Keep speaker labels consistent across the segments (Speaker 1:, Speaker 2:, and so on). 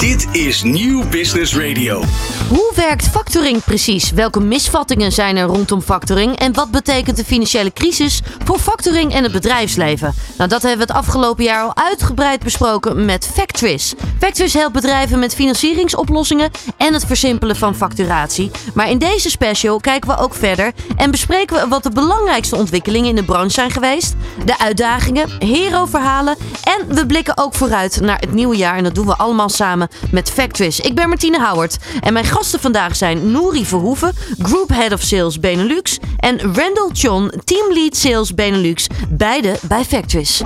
Speaker 1: D Dit is Nieuw Business Radio.
Speaker 2: Hoe werkt factoring precies? Welke misvattingen zijn er rondom factoring? En wat betekent de financiële crisis voor factoring en het bedrijfsleven? Nou, dat hebben we het afgelopen jaar al uitgebreid besproken met Factris. Factris helpt bedrijven met financieringsoplossingen en het versimpelen van facturatie. Maar in deze special kijken we ook verder en bespreken we wat de belangrijkste ontwikkelingen in de branche zijn geweest, de uitdagingen, hero-verhalen en we blikken ook vooruit naar het nieuwe jaar en dat doen we allemaal samen met Factris. Ik ben Martine Howard en mijn gasten vandaag zijn Nouri Verhoeven, Group Head of Sales Benelux en Randall John, Team Lead Sales Benelux, beide bij Factris.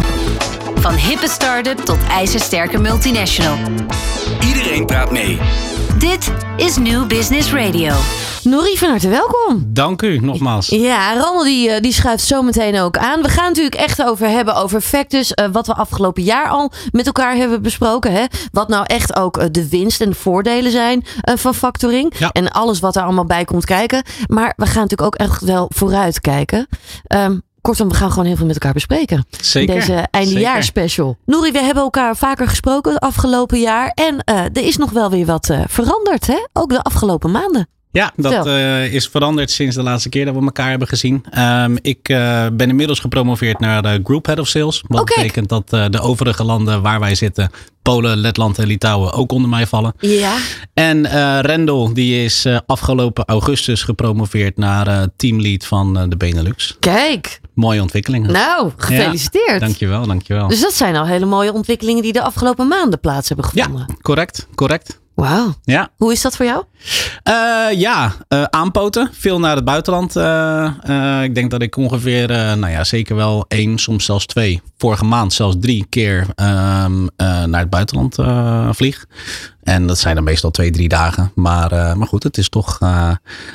Speaker 3: Van hippe start-up tot ijzersterke multinational.
Speaker 1: Iedereen praat mee.
Speaker 3: Dit is New Business Radio.
Speaker 2: Nouri, van harte welkom.
Speaker 4: Dank u nogmaals.
Speaker 2: Ja, Randall die, eh, die schuift zo meteen ook aan. We gaan natuurlijk echt over hebben over Factus. eh, wat we afgelopen jaar al met elkaar hebben besproken. Hè? Wat nou echt ook eh, de winst en de voordelen zijn eh, van factoring.
Speaker 4: Ja.
Speaker 2: En alles wat er allemaal bij komt kijken. Maar we gaan natuurlijk ook echt wel vooruit kijken. Ehm, kortom, we gaan gewoon heel veel met elkaar bespreken.
Speaker 4: Zeker.
Speaker 2: In deze eindejaarspecial. Nouri, we hebben elkaar vaker gesproken het afgelopen jaar. En eh, er is nog wel weer wat eh, veranderd. Hè? Ook de afgelopen maanden.
Speaker 4: Ja, dat eh, is veranderd sinds de laatste keer dat we elkaar hebben gezien. Ehm, ik eh, ben inmiddels gepromoveerd naar de Group Head of Sales. Wat
Speaker 2: Oh,
Speaker 4: betekent dat eh, de overige landen waar wij zitten, Polen, Letland en Litouwen, ook onder mij vallen.
Speaker 2: Ja.
Speaker 4: En Rendel, die is afgelopen augustus gepromoveerd naar teamlead van de Benelux.
Speaker 2: Kijk.
Speaker 4: Mooie ontwikkelingen.
Speaker 2: Nou, gefeliciteerd.
Speaker 4: Dankjewel, dankjewel.
Speaker 2: Dus dat zijn al hele mooie ontwikkelingen die de afgelopen maanden plaats hebben
Speaker 4: ja,
Speaker 2: gevonden.
Speaker 4: correct, correct.
Speaker 2: Wauw.
Speaker 4: Ja,
Speaker 2: Hoe is dat voor jou?
Speaker 4: Eh, ja, eh, aanpoten. Veel naar het buitenland. eh, ik denk dat ik ongeveer, nou ja, zeker wel één, soms zelfs twee, vorige maand zelfs drie keer ehm, eh, naar het buitenland vlieg. En dat zijn dan meestal twee, drie dagen. Maar, maar goed, het is toch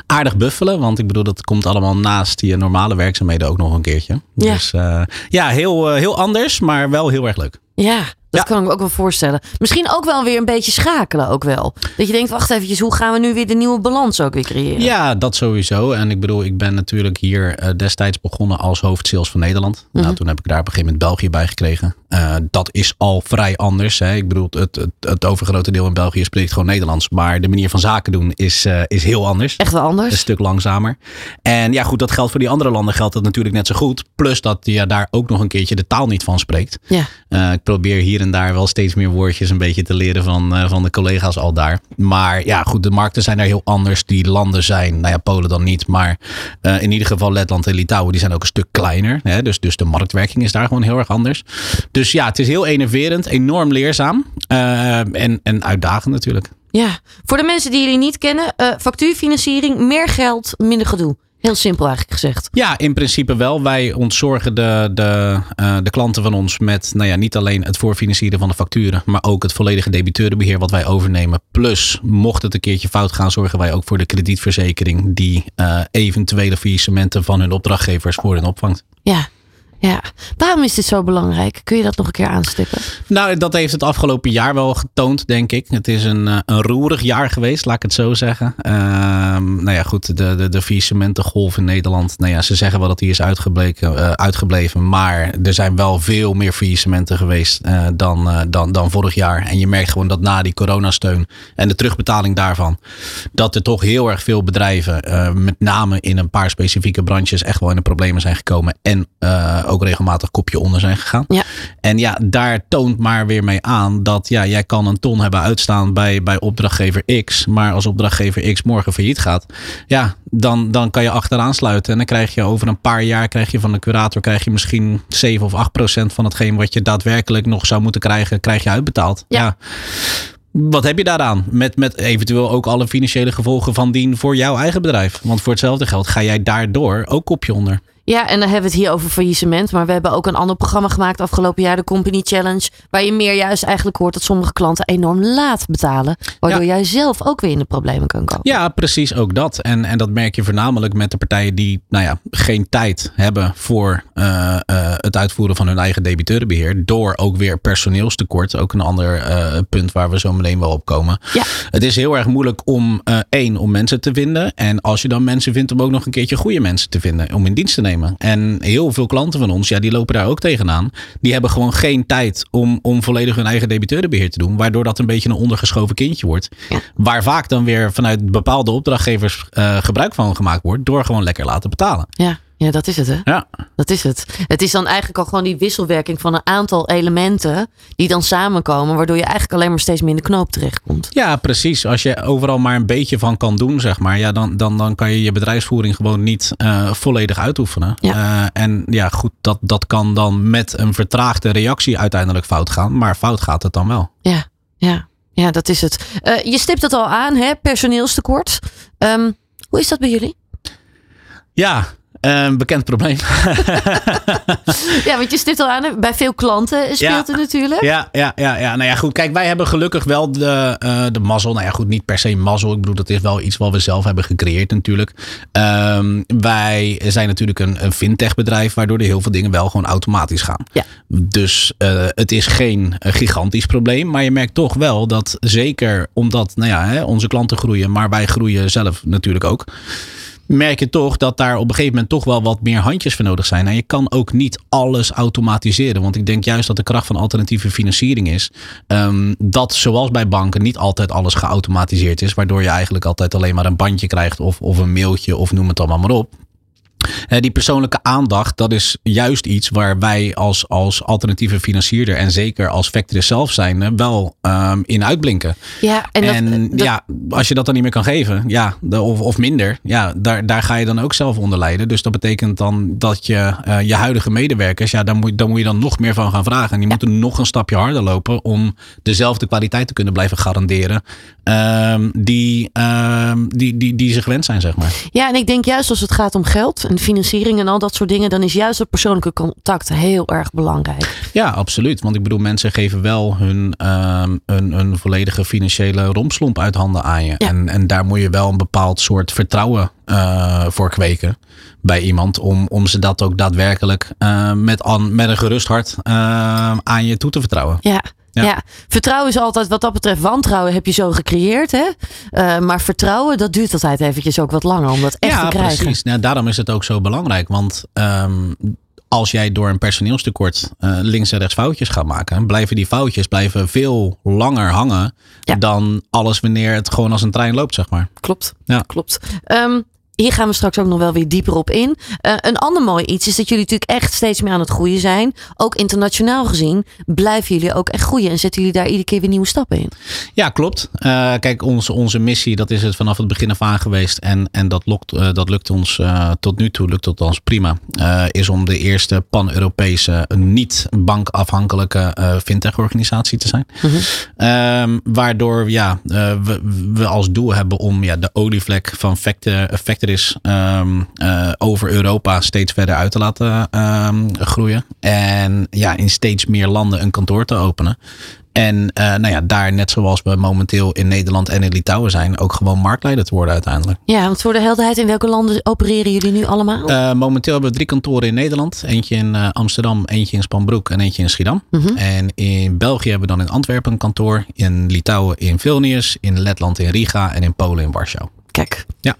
Speaker 4: aardig buffelen. Want ik bedoel, dat komt allemaal naast je normale werkzaamheden ook nog een keertje.
Speaker 2: Ja.
Speaker 4: Dus ja, heel, heel anders, maar wel heel erg leuk.
Speaker 2: Ja, dat kan ik me ook wel voorstellen. Misschien ook wel weer een beetje schakelen ook wel. Dat je denkt, wacht eventjes, hoe gaan we nu weer de nieuwe balans ook weer creëren?
Speaker 4: Ja, dat sowieso. En ik bedoel, ik ben natuurlijk hier eh, destijds begonnen als hoofdsales van Nederland.
Speaker 2: Mhm.
Speaker 4: Nou, toen heb ik daar op een gegeven moment België bij gekregen. Eh, dat is al vrij anders. Hè. Ik bedoel, het, het, het overgrote deel in België spreekt gewoon Nederlands. Maar de manier van zaken doen is, eh, is heel anders.
Speaker 2: Echt wel anders?
Speaker 4: Een stuk langzamer. En ja, goed, dat geldt voor die andere landen geldt dat natuurlijk net zo goed. Plus dat je daar ook nog een keertje de taal niet van spreekt.
Speaker 2: Ja.
Speaker 4: Ik probeer hier en daar wel steeds meer woordjes een beetje te leren van, eh, van de collega's al daar. Maar ja, goed, de markten zijn daar heel anders. Die landen zijn, nou ja, Polen dan niet. Maar eh, in ieder geval Letland en Litouwen, die zijn ook een stuk kleiner. Hè? Dus, dus de marktwerking is daar gewoon heel erg anders. Dus ja, het is heel enerverend, enorm leerzaam. eh, en, en uitdagend natuurlijk.
Speaker 2: Ja. Voor de mensen die jullie niet kennen, factuurfinanciering, meer geld, minder gedoe. Heel simpel eigenlijk gezegd.
Speaker 4: Ja, in principe wel. Wij ontzorgen de, de, eh, de klanten van ons met nou ja, niet alleen het voorfinancieren van de facturen, maar ook het volledige debiteurenbeheer wat wij overnemen. Plus, mocht het een keertje fout gaan, zorgen wij ook voor de kredietverzekering die eh, eventuele faillissementen van hun opdrachtgevers voor hen opvangt.
Speaker 2: Ja. Ja. Waarom is dit zo belangrijk? Kun je dat nog een keer aanstippen?
Speaker 4: Nou, dat heeft het afgelopen jaar wel getoond, denk ik. Het is een, eh, een roerig jaar geweest, laat ik het zo zeggen. Ehm, nou ja, goed, de, de, de faillissementengolf in Nederland. Nou ja, ze zeggen wel dat die is uitgebleken, eh, uitgebleven. Maar er zijn wel veel meer faillissementen geweest eh, dan, dan, dan vorig jaar. En je merkt gewoon dat na die coronasteun en de terugbetaling daarvan. Dat er toch heel erg veel bedrijven, met name in een paar specifieke branches, echt wel in de problemen zijn gekomen. En ook regelmatig kopje onder zijn gegaan.
Speaker 2: Ja.
Speaker 4: En ja, daar toont maar weer mee aan dat ja, jij kan een ton hebben uitstaan bij, bij opdrachtgever X. Maar als opdrachtgever X morgen failliet gaat, ja, dan, dan kan je achteraan sluiten. En dan krijg je over een paar jaar krijg je van de curator krijg je misschien 7 of 8 procent van hetgeen wat je daadwerkelijk nog zou moeten krijgen, krijg je uitbetaald.
Speaker 2: Ja.
Speaker 4: Wat heb je daaraan? Met, met eventueel ook alle financiële gevolgen van dien voor jouw eigen bedrijf. Want voor hetzelfde geld ga jij daardoor ook kopje onder.
Speaker 2: Ja, en dan hebben we het hier over faillissement. Maar we hebben ook een ander programma gemaakt afgelopen jaar, de Company Challenge. Waar je meer juist eigenlijk hoort dat sommige klanten enorm laat betalen. Waardoor jij zelf ook weer in de problemen kan komen.
Speaker 4: Ja, precies ook dat. En, en dat merk je voornamelijk met de partijen die nou ja, geen tijd hebben voor eh, eh, het uitvoeren van hun eigen debiteurenbeheer. Door ook weer personeelstekort. Ook een ander eh, punt waar we zo meteen wel op komen.
Speaker 2: Ja.
Speaker 4: Het is heel erg moeilijk om één, om mensen te vinden. En als je dan mensen vindt, om ook nog een keertje goede mensen te vinden om in dienst te nemen. Nemen. En heel veel klanten van ons, ja, die lopen daar ook tegenaan. Die hebben gewoon geen tijd om, om volledig hun eigen debiteurenbeheer te doen. Waardoor dat een beetje een ondergeschoven kindje wordt.
Speaker 2: Ja.
Speaker 4: Waar vaak dan weer vanuit bepaalde opdrachtgevers eh, gebruik van gemaakt wordt. Door gewoon lekker laten betalen.
Speaker 2: Ja, ja, dat is het hè.
Speaker 4: Ja,
Speaker 2: Dat is het. Het is dan eigenlijk al gewoon die wisselwerking van een aantal elementen die dan samenkomen, waardoor je eigenlijk alleen maar steeds meer in de knoop terechtkomt.
Speaker 4: ja precies. Als je overal maar een beetje van kan doen, zeg maar. Ja, dan, dan, dan kan je je bedrijfsvoering gewoon niet eh, volledig uitoefenen.
Speaker 2: Ja.
Speaker 4: Eh, en ja, goed, dat, dat kan dan met een vertraagde reactie uiteindelijk fout gaan. Maar fout gaat het dan wel.
Speaker 2: Ja, ja, ja, dat is het. Eh, je stipt het al aan, hè? personeelstekort. Ehm, hoe is dat bij jullie?
Speaker 4: Ja, een bekend probleem.
Speaker 2: Ja, want je stipt al aan, bij veel klanten speelt
Speaker 4: Ja.
Speaker 2: het natuurlijk.
Speaker 4: Ja, ja, ja, ja. Nou ja, goed. Kijk, wij hebben gelukkig wel de, eh, de mazzel. Nou ja, goed, niet per se mazzel. Ik bedoel, dat is wel iets wat we zelf hebben gecreëerd natuurlijk. Ehm, wij zijn natuurlijk een, een fintech bedrijf, waardoor er heel veel dingen wel gewoon automatisch gaan.
Speaker 2: Ja.
Speaker 4: Dus eh, het is geen gigantisch probleem. Maar je merkt toch wel dat zeker omdat nou ja, hè, onze klanten groeien, maar wij groeien zelf natuurlijk ook merk je toch dat daar op een gegeven moment toch wel wat meer handjes voor nodig zijn. En je kan ook niet alles automatiseren. Want ik denk juist dat de kracht van alternatieve financiering is. ehm, dat zoals bij banken niet altijd alles geautomatiseerd is. Waardoor je eigenlijk altijd alleen maar een bandje krijgt of, of een mailtje of noem het allemaal maar op. Eh, die persoonlijke aandacht, dat is juist iets waar wij als, als alternatieve financierder en zeker als Factory zelf zijn, wel ehm, in uitblinken.
Speaker 2: Ja, en,
Speaker 4: En,
Speaker 2: dat, dat-
Speaker 4: ja, als je dat dan niet meer kan geven, ja, of, of minder, ja, daar, daar ga je dan ook zelf onder lijden. Dus dat betekent dan dat je eh, je huidige medewerkers, ja, daar moet, daar moet je dan nog meer van gaan vragen. En die moeten nog een stapje harder lopen om dezelfde kwaliteit te kunnen blijven garanderen. ehm, die, ehm, die, die, die ze gewend zijn, zeg maar.
Speaker 2: ja, en ik denk juist als het gaat om geld en financiering en al dat soort dingen, dan is juist het persoonlijke contact heel erg belangrijk.
Speaker 4: Ja, absoluut. Want ik bedoel, mensen geven wel hun, ehm, een, een volledige financiële romslomp uit handen aan je.
Speaker 2: Ja.
Speaker 4: En, en daar moet je wel een bepaald soort vertrouwen eh, voor kweken bij iemand. Om, om ze dat ook daadwerkelijk eh, met, an, met een gerust hart eh, aan je toe te vertrouwen.
Speaker 2: Ja. Ja.
Speaker 4: Ja.
Speaker 2: vertrouwen is altijd wat dat betreft. Wantrouwen heb je zo gecreëerd, hè? Eh, maar vertrouwen, dat duurt altijd eventjes ook wat langer om dat echt
Speaker 4: ja,
Speaker 2: te krijgen.
Speaker 4: precies. Nou, daarom is het ook zo belangrijk. Want ehm, als jij door een personeelstekort eh, links en rechts foutjes gaat maken, blijven die foutjes blijven veel langer hangen
Speaker 2: Ja.
Speaker 4: dan alles wanneer het gewoon als een trein loopt, zeg maar.
Speaker 2: Klopt.
Speaker 4: Ja.
Speaker 2: Klopt. Ehm, hier gaan we straks ook nog wel weer dieper op in. Eh, een ander mooi iets is dat jullie natuurlijk echt steeds meer aan het groeien zijn. Ook internationaal gezien blijven jullie ook echt groeien. En zetten jullie daar iedere keer weer nieuwe stappen in.
Speaker 4: Ja, klopt. Eh, kijk, onze, onze missie, dat is het vanaf het begin af aan geweest. En, en dat, lukt, eh, dat lukt ons tot nu toe, lukt het ons prima. is om de eerste pan-Europese, niet-bankafhankelijke eh fintech-organisatie te zijn. Ehm, waardoor ja, we, we als doel hebben om ja, de olievlek van Factoris ehm, eh, over Europa steeds verder uit te laten ehm, groeien. En ja, in steeds meer landen een kantoor te openen. En eh, nou ja, daar, net zoals we momenteel in Nederland en in Litouwen zijn, ook gewoon marktleider te worden uiteindelijk.
Speaker 2: Ja, want voor de helderheid, in welke landen opereren jullie nu allemaal?
Speaker 4: Eh, momenteel hebben we drie kantoren in Nederland. Eentje in Amsterdam, eentje in Spanbroek en eentje in Schiedam. En in België hebben we dan in Antwerpen een kantoor. In Litouwen in Vilnius. In Letland in Riga. En in Polen in Warschau.
Speaker 2: Kijk.
Speaker 4: Ja.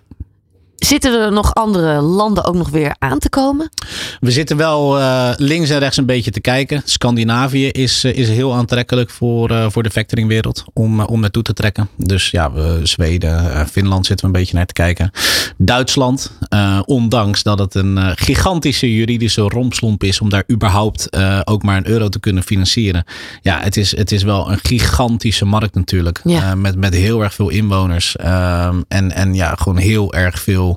Speaker 2: Zitten er nog andere landen ook nog weer aan te komen?
Speaker 4: We zitten wel eh, links en rechts een beetje te kijken. Scandinavië is, eh, is heel aantrekkelijk voor, eh, voor de factoringwereld om, om naartoe te trekken. Dus ja, we, Zweden, Finland zitten we een beetje naar te kijken. Duitsland, ondanks dat het een gigantische juridische rompslomp is om daar überhaupt ook maar een euro te kunnen financieren. Ja, het is, het is wel een gigantische markt natuurlijk.
Speaker 2: Ja.
Speaker 4: Met, met heel erg veel inwoners. Ehm, en, en ja, gewoon heel erg veel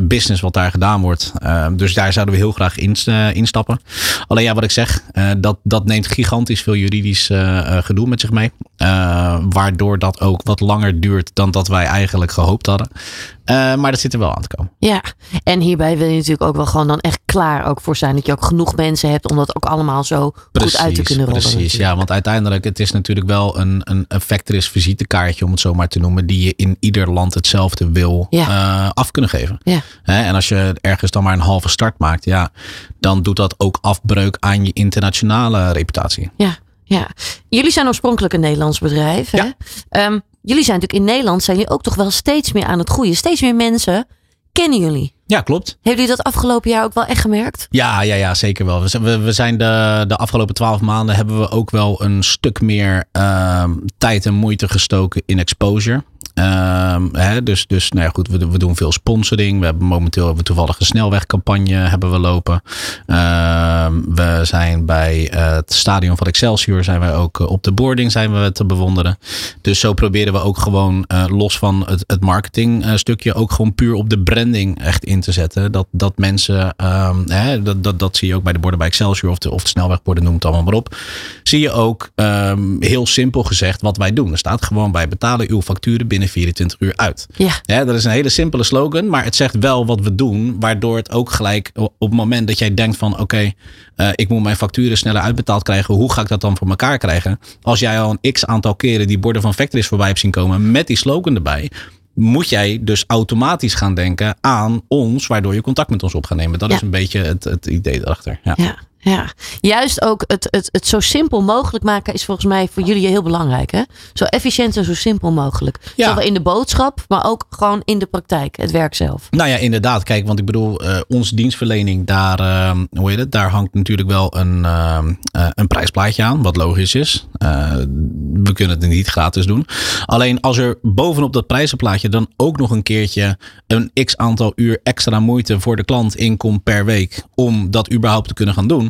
Speaker 4: business wat daar gedaan wordt. Uh, dus daar zouden we heel graag in, uh, instappen. Alleen ja, wat ik zeg, dat, dat neemt gigantisch veel juridisch gedoe met zich mee. waardoor dat ook wat langer duurt dan dat wij eigenlijk gehoopt hadden. maar dat zit er wel aan te komen.
Speaker 2: Ja, en hierbij wil je natuurlijk ook wel gewoon dan echt klaar ook voor zijn. Dat je ook genoeg mensen hebt om dat ook allemaal zo
Speaker 4: precies,
Speaker 2: goed uit te kunnen rollen.
Speaker 4: Precies,
Speaker 2: natuurlijk.
Speaker 4: ja, want uiteindelijk het is natuurlijk wel een, een, een visitekaartje, om het zo maar te noemen, die je in ieder land hetzelfde wil
Speaker 2: Ja.
Speaker 4: af kunnen geven.
Speaker 2: Ja.
Speaker 4: Hè, en als je ergens dan maar een halve start maakt, ja, dan doet dat ook afbreuk aan je internationale reputatie.
Speaker 2: Ja, ja. Jullie zijn oorspronkelijk een Nederlands bedrijf. Hè?
Speaker 4: Ja.
Speaker 2: Ehm, jullie zijn natuurlijk in Nederland zijn jullie ook toch wel steeds meer aan het groeien. Steeds meer mensen kennen jullie.
Speaker 4: Ja, klopt.
Speaker 2: Hebben jullie dat afgelopen jaar ook wel echt gemerkt?
Speaker 4: Ja, ja, ja zeker wel. We zijn, we, we zijn de, de afgelopen twaalf maanden hebben we ook wel een stuk meer ehm, tijd en moeite gestoken in exposure. Ehm, hè, dus dus nou goed, we, we doen veel sponsoring. We hebben momenteel hebben we toevallig een snelwegcampagne hebben we lopen. We zijn bij eh, het stadion van Excelsior zijn wij ook eh, op de boarding zijn we te bewonderen. Dus zo proberen we ook gewoon eh, los van het, het marketing stukje ook gewoon puur op de branding echt in te zetten. Dat, dat mensen, ehm, hè, dat, dat, dat zie je ook bij de borden bij Excelsior of de, of de snelwegborden, noem het allemaal maar op. Zie je ook ehm, heel simpel gezegd wat wij doen. Er staat gewoon bij betalen uw facturen binnen 24 uur uit.
Speaker 2: Ja.
Speaker 4: Ja, dat is een hele simpele slogan, maar het zegt wel wat we doen, waardoor het ook gelijk op het moment dat jij denkt van oké, eh, ik moet mijn facturen sneller uitbetaald krijgen, hoe ga ik dat dan voor elkaar krijgen? Als jij al een x aantal keren die borden van Factories voorbij hebt zien komen met die slogan erbij, moet jij dus automatisch gaan denken aan ons, waardoor je contact met ons op gaat nemen. Dat
Speaker 2: Ja.
Speaker 4: is een beetje het, het idee erachter. Ja.
Speaker 2: Ja, ja. Juist ook het, het, het zo simpel mogelijk maken is volgens mij voor jullie heel belangrijk. Hè? Zo efficiënt en zo simpel mogelijk.
Speaker 4: Ja.
Speaker 2: Zowel in de boodschap, maar ook gewoon in de praktijk, het werk zelf.
Speaker 4: Nou ja, inderdaad. Kijk, want ik bedoel, eh, onze dienstverlening, daar, eh, hoe heet het, daar hangt natuurlijk wel een, eh, eh, een prijsplaatje aan, wat logisch is. Eh, we kunnen het niet gratis doen. Alleen als er bovenop dat prijzenplaatje dan ook nog een keertje een x aantal uur extra moeite voor de klant inkomt per week om dat überhaupt te kunnen gaan doen.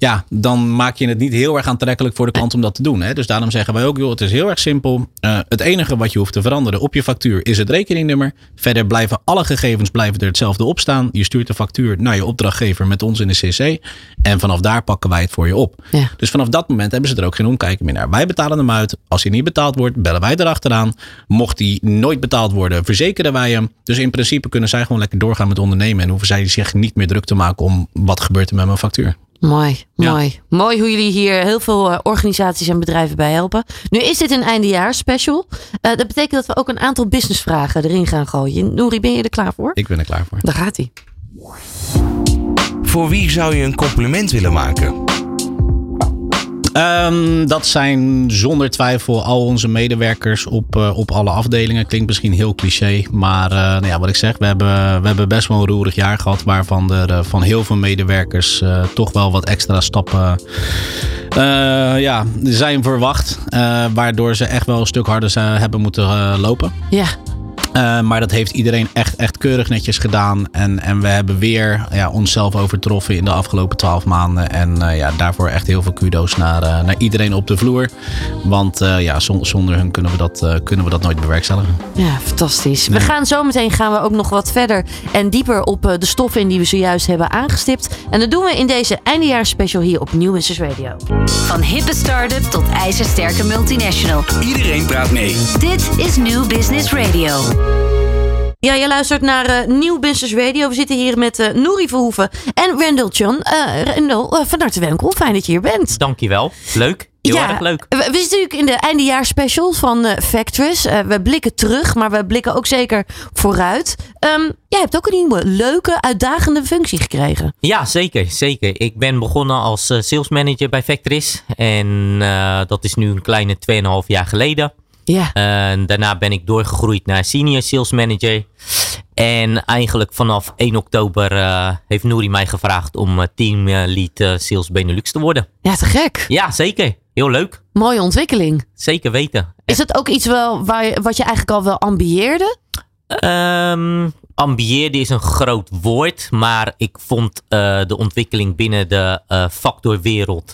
Speaker 4: Ja, dan maak je het niet heel erg aantrekkelijk voor de klant om dat te doen. Hè? Dus daarom zeggen wij ook, joh, het is heel erg simpel. Eh, het enige wat je hoeft te veranderen op je factuur is het rekeningnummer. Verder blijven alle gegevens blijven er hetzelfde op staan. Je stuurt de factuur naar je opdrachtgever met ons in de CC. En vanaf daar pakken wij het voor je op.
Speaker 2: Ja.
Speaker 4: Dus vanaf dat moment hebben ze er ook geen omkijken meer naar. Wij betalen hem uit. Als hij niet betaald wordt, bellen wij erachteraan. Mocht hij nooit betaald worden, verzekeren wij hem. Dus in principe kunnen zij gewoon lekker doorgaan met ondernemen. En hoeven zij zich niet meer druk te maken om wat gebeurt er met mijn factuur.
Speaker 2: Mooi,
Speaker 4: Ja.
Speaker 2: mooi. Mooi hoe jullie hier heel veel eh, organisaties en bedrijven bij helpen. Nu is dit een eindejaars special. Eh, dat betekent dat we ook een aantal businessvragen erin gaan gooien. Nouri, ben je er klaar voor?
Speaker 4: Ik ben er klaar voor.
Speaker 2: Daar gaat hij.
Speaker 5: Voor wie zou je een compliment willen maken?
Speaker 4: Ehm, dat zijn zonder twijfel al onze medewerkers op, eh, op alle afdelingen. Klinkt misschien heel cliché, maar eh, nou ja, wat ik zeg, we hebben, we hebben best wel een roerig jaar gehad. Waarvan er eh, van heel veel medewerkers toch wel wat extra stappen ja, zijn verwacht. waardoor ze echt wel een stuk harder hebben moeten lopen.
Speaker 2: Ja,
Speaker 4: Eh, maar dat heeft iedereen echt, echt keurig netjes gedaan. En, en we hebben weer ja, onszelf overtroffen in de afgelopen twaalf maanden. En eh, ja, daarvoor echt heel veel kudo's naar, eh, naar iedereen op de vloer. Want eh, ja, zon- zonder hun kunnen we, dat, eh, kunnen we dat nooit bewerkstelligen.
Speaker 2: ja fantastisch. We gaan zo meteen gaan we ook nog wat verder en dieper op eh, de stoffen in die we zojuist hebben aangestipt. En dat doen we in deze eindejaars special hier op Nieuw Business Radio.
Speaker 3: Van hippe start-up tot ijzersterke multinational.
Speaker 1: Iedereen praat mee.
Speaker 3: Dit is New Business Radio.
Speaker 2: Ja, je luistert naar eh, Nieuw Business Radio. We zitten hier met eh Nouri Verhoeven en Randall John. Randall, van harte welkom. Fijn dat je hier bent.
Speaker 6: Dankjewel. Leuk. Heel erg leuk.
Speaker 2: We, we zitten natuurlijk in de eindejaarspecial van eh Factress. We blikken terug, maar we blikken ook zeker vooruit. Ehm, jij hebt ook een nieuwe, leuke, uitdagende functie gekregen.
Speaker 6: Ja, zeker. Zeker. Ik ben begonnen als sales manager bij Factoris. En dat is nu een kleine 2,5 jaar geleden.
Speaker 2: Ja.
Speaker 6: En daarna ben ik doorgegroeid naar senior sales manager. En eigenlijk vanaf 1 oktober eh, heeft Nouri mij gevraagd om eh, team eh, lead eh, sales Benelux te worden.
Speaker 2: ja, te gek.
Speaker 6: Ja, zeker. Heel leuk.
Speaker 2: Mooie ontwikkeling.
Speaker 6: Zeker weten.
Speaker 2: Is dat ook iets wel waar je, wat je eigenlijk al wel ambieerde?
Speaker 6: Ehm ambieerde is een groot woord, maar ik vond de ontwikkeling binnen de eh, factorwereld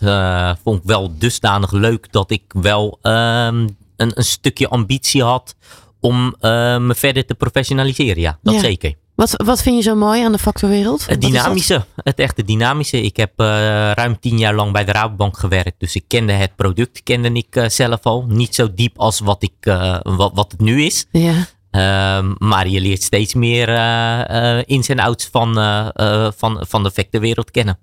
Speaker 6: vond ik wel dusdanig leuk dat ik wel ehm, een, een stukje ambitie had om eh, me verder te professionaliseren. Ja, dat
Speaker 2: Ja.
Speaker 6: zeker.
Speaker 2: Wat, wat vind je zo mooi aan de factorwereld?
Speaker 6: Het dynamische, het echte dynamische. Ik heb eh, ruim tien jaar lang bij de Rabobank gewerkt, dus ik kende het product, kende ik eh, zelf al. Niet zo diep als wat, ik, wat, wat het nu is.
Speaker 2: Ja.
Speaker 6: Ehm, maar je leert steeds meer ins en outs van, van, van de vectorwereld kennen.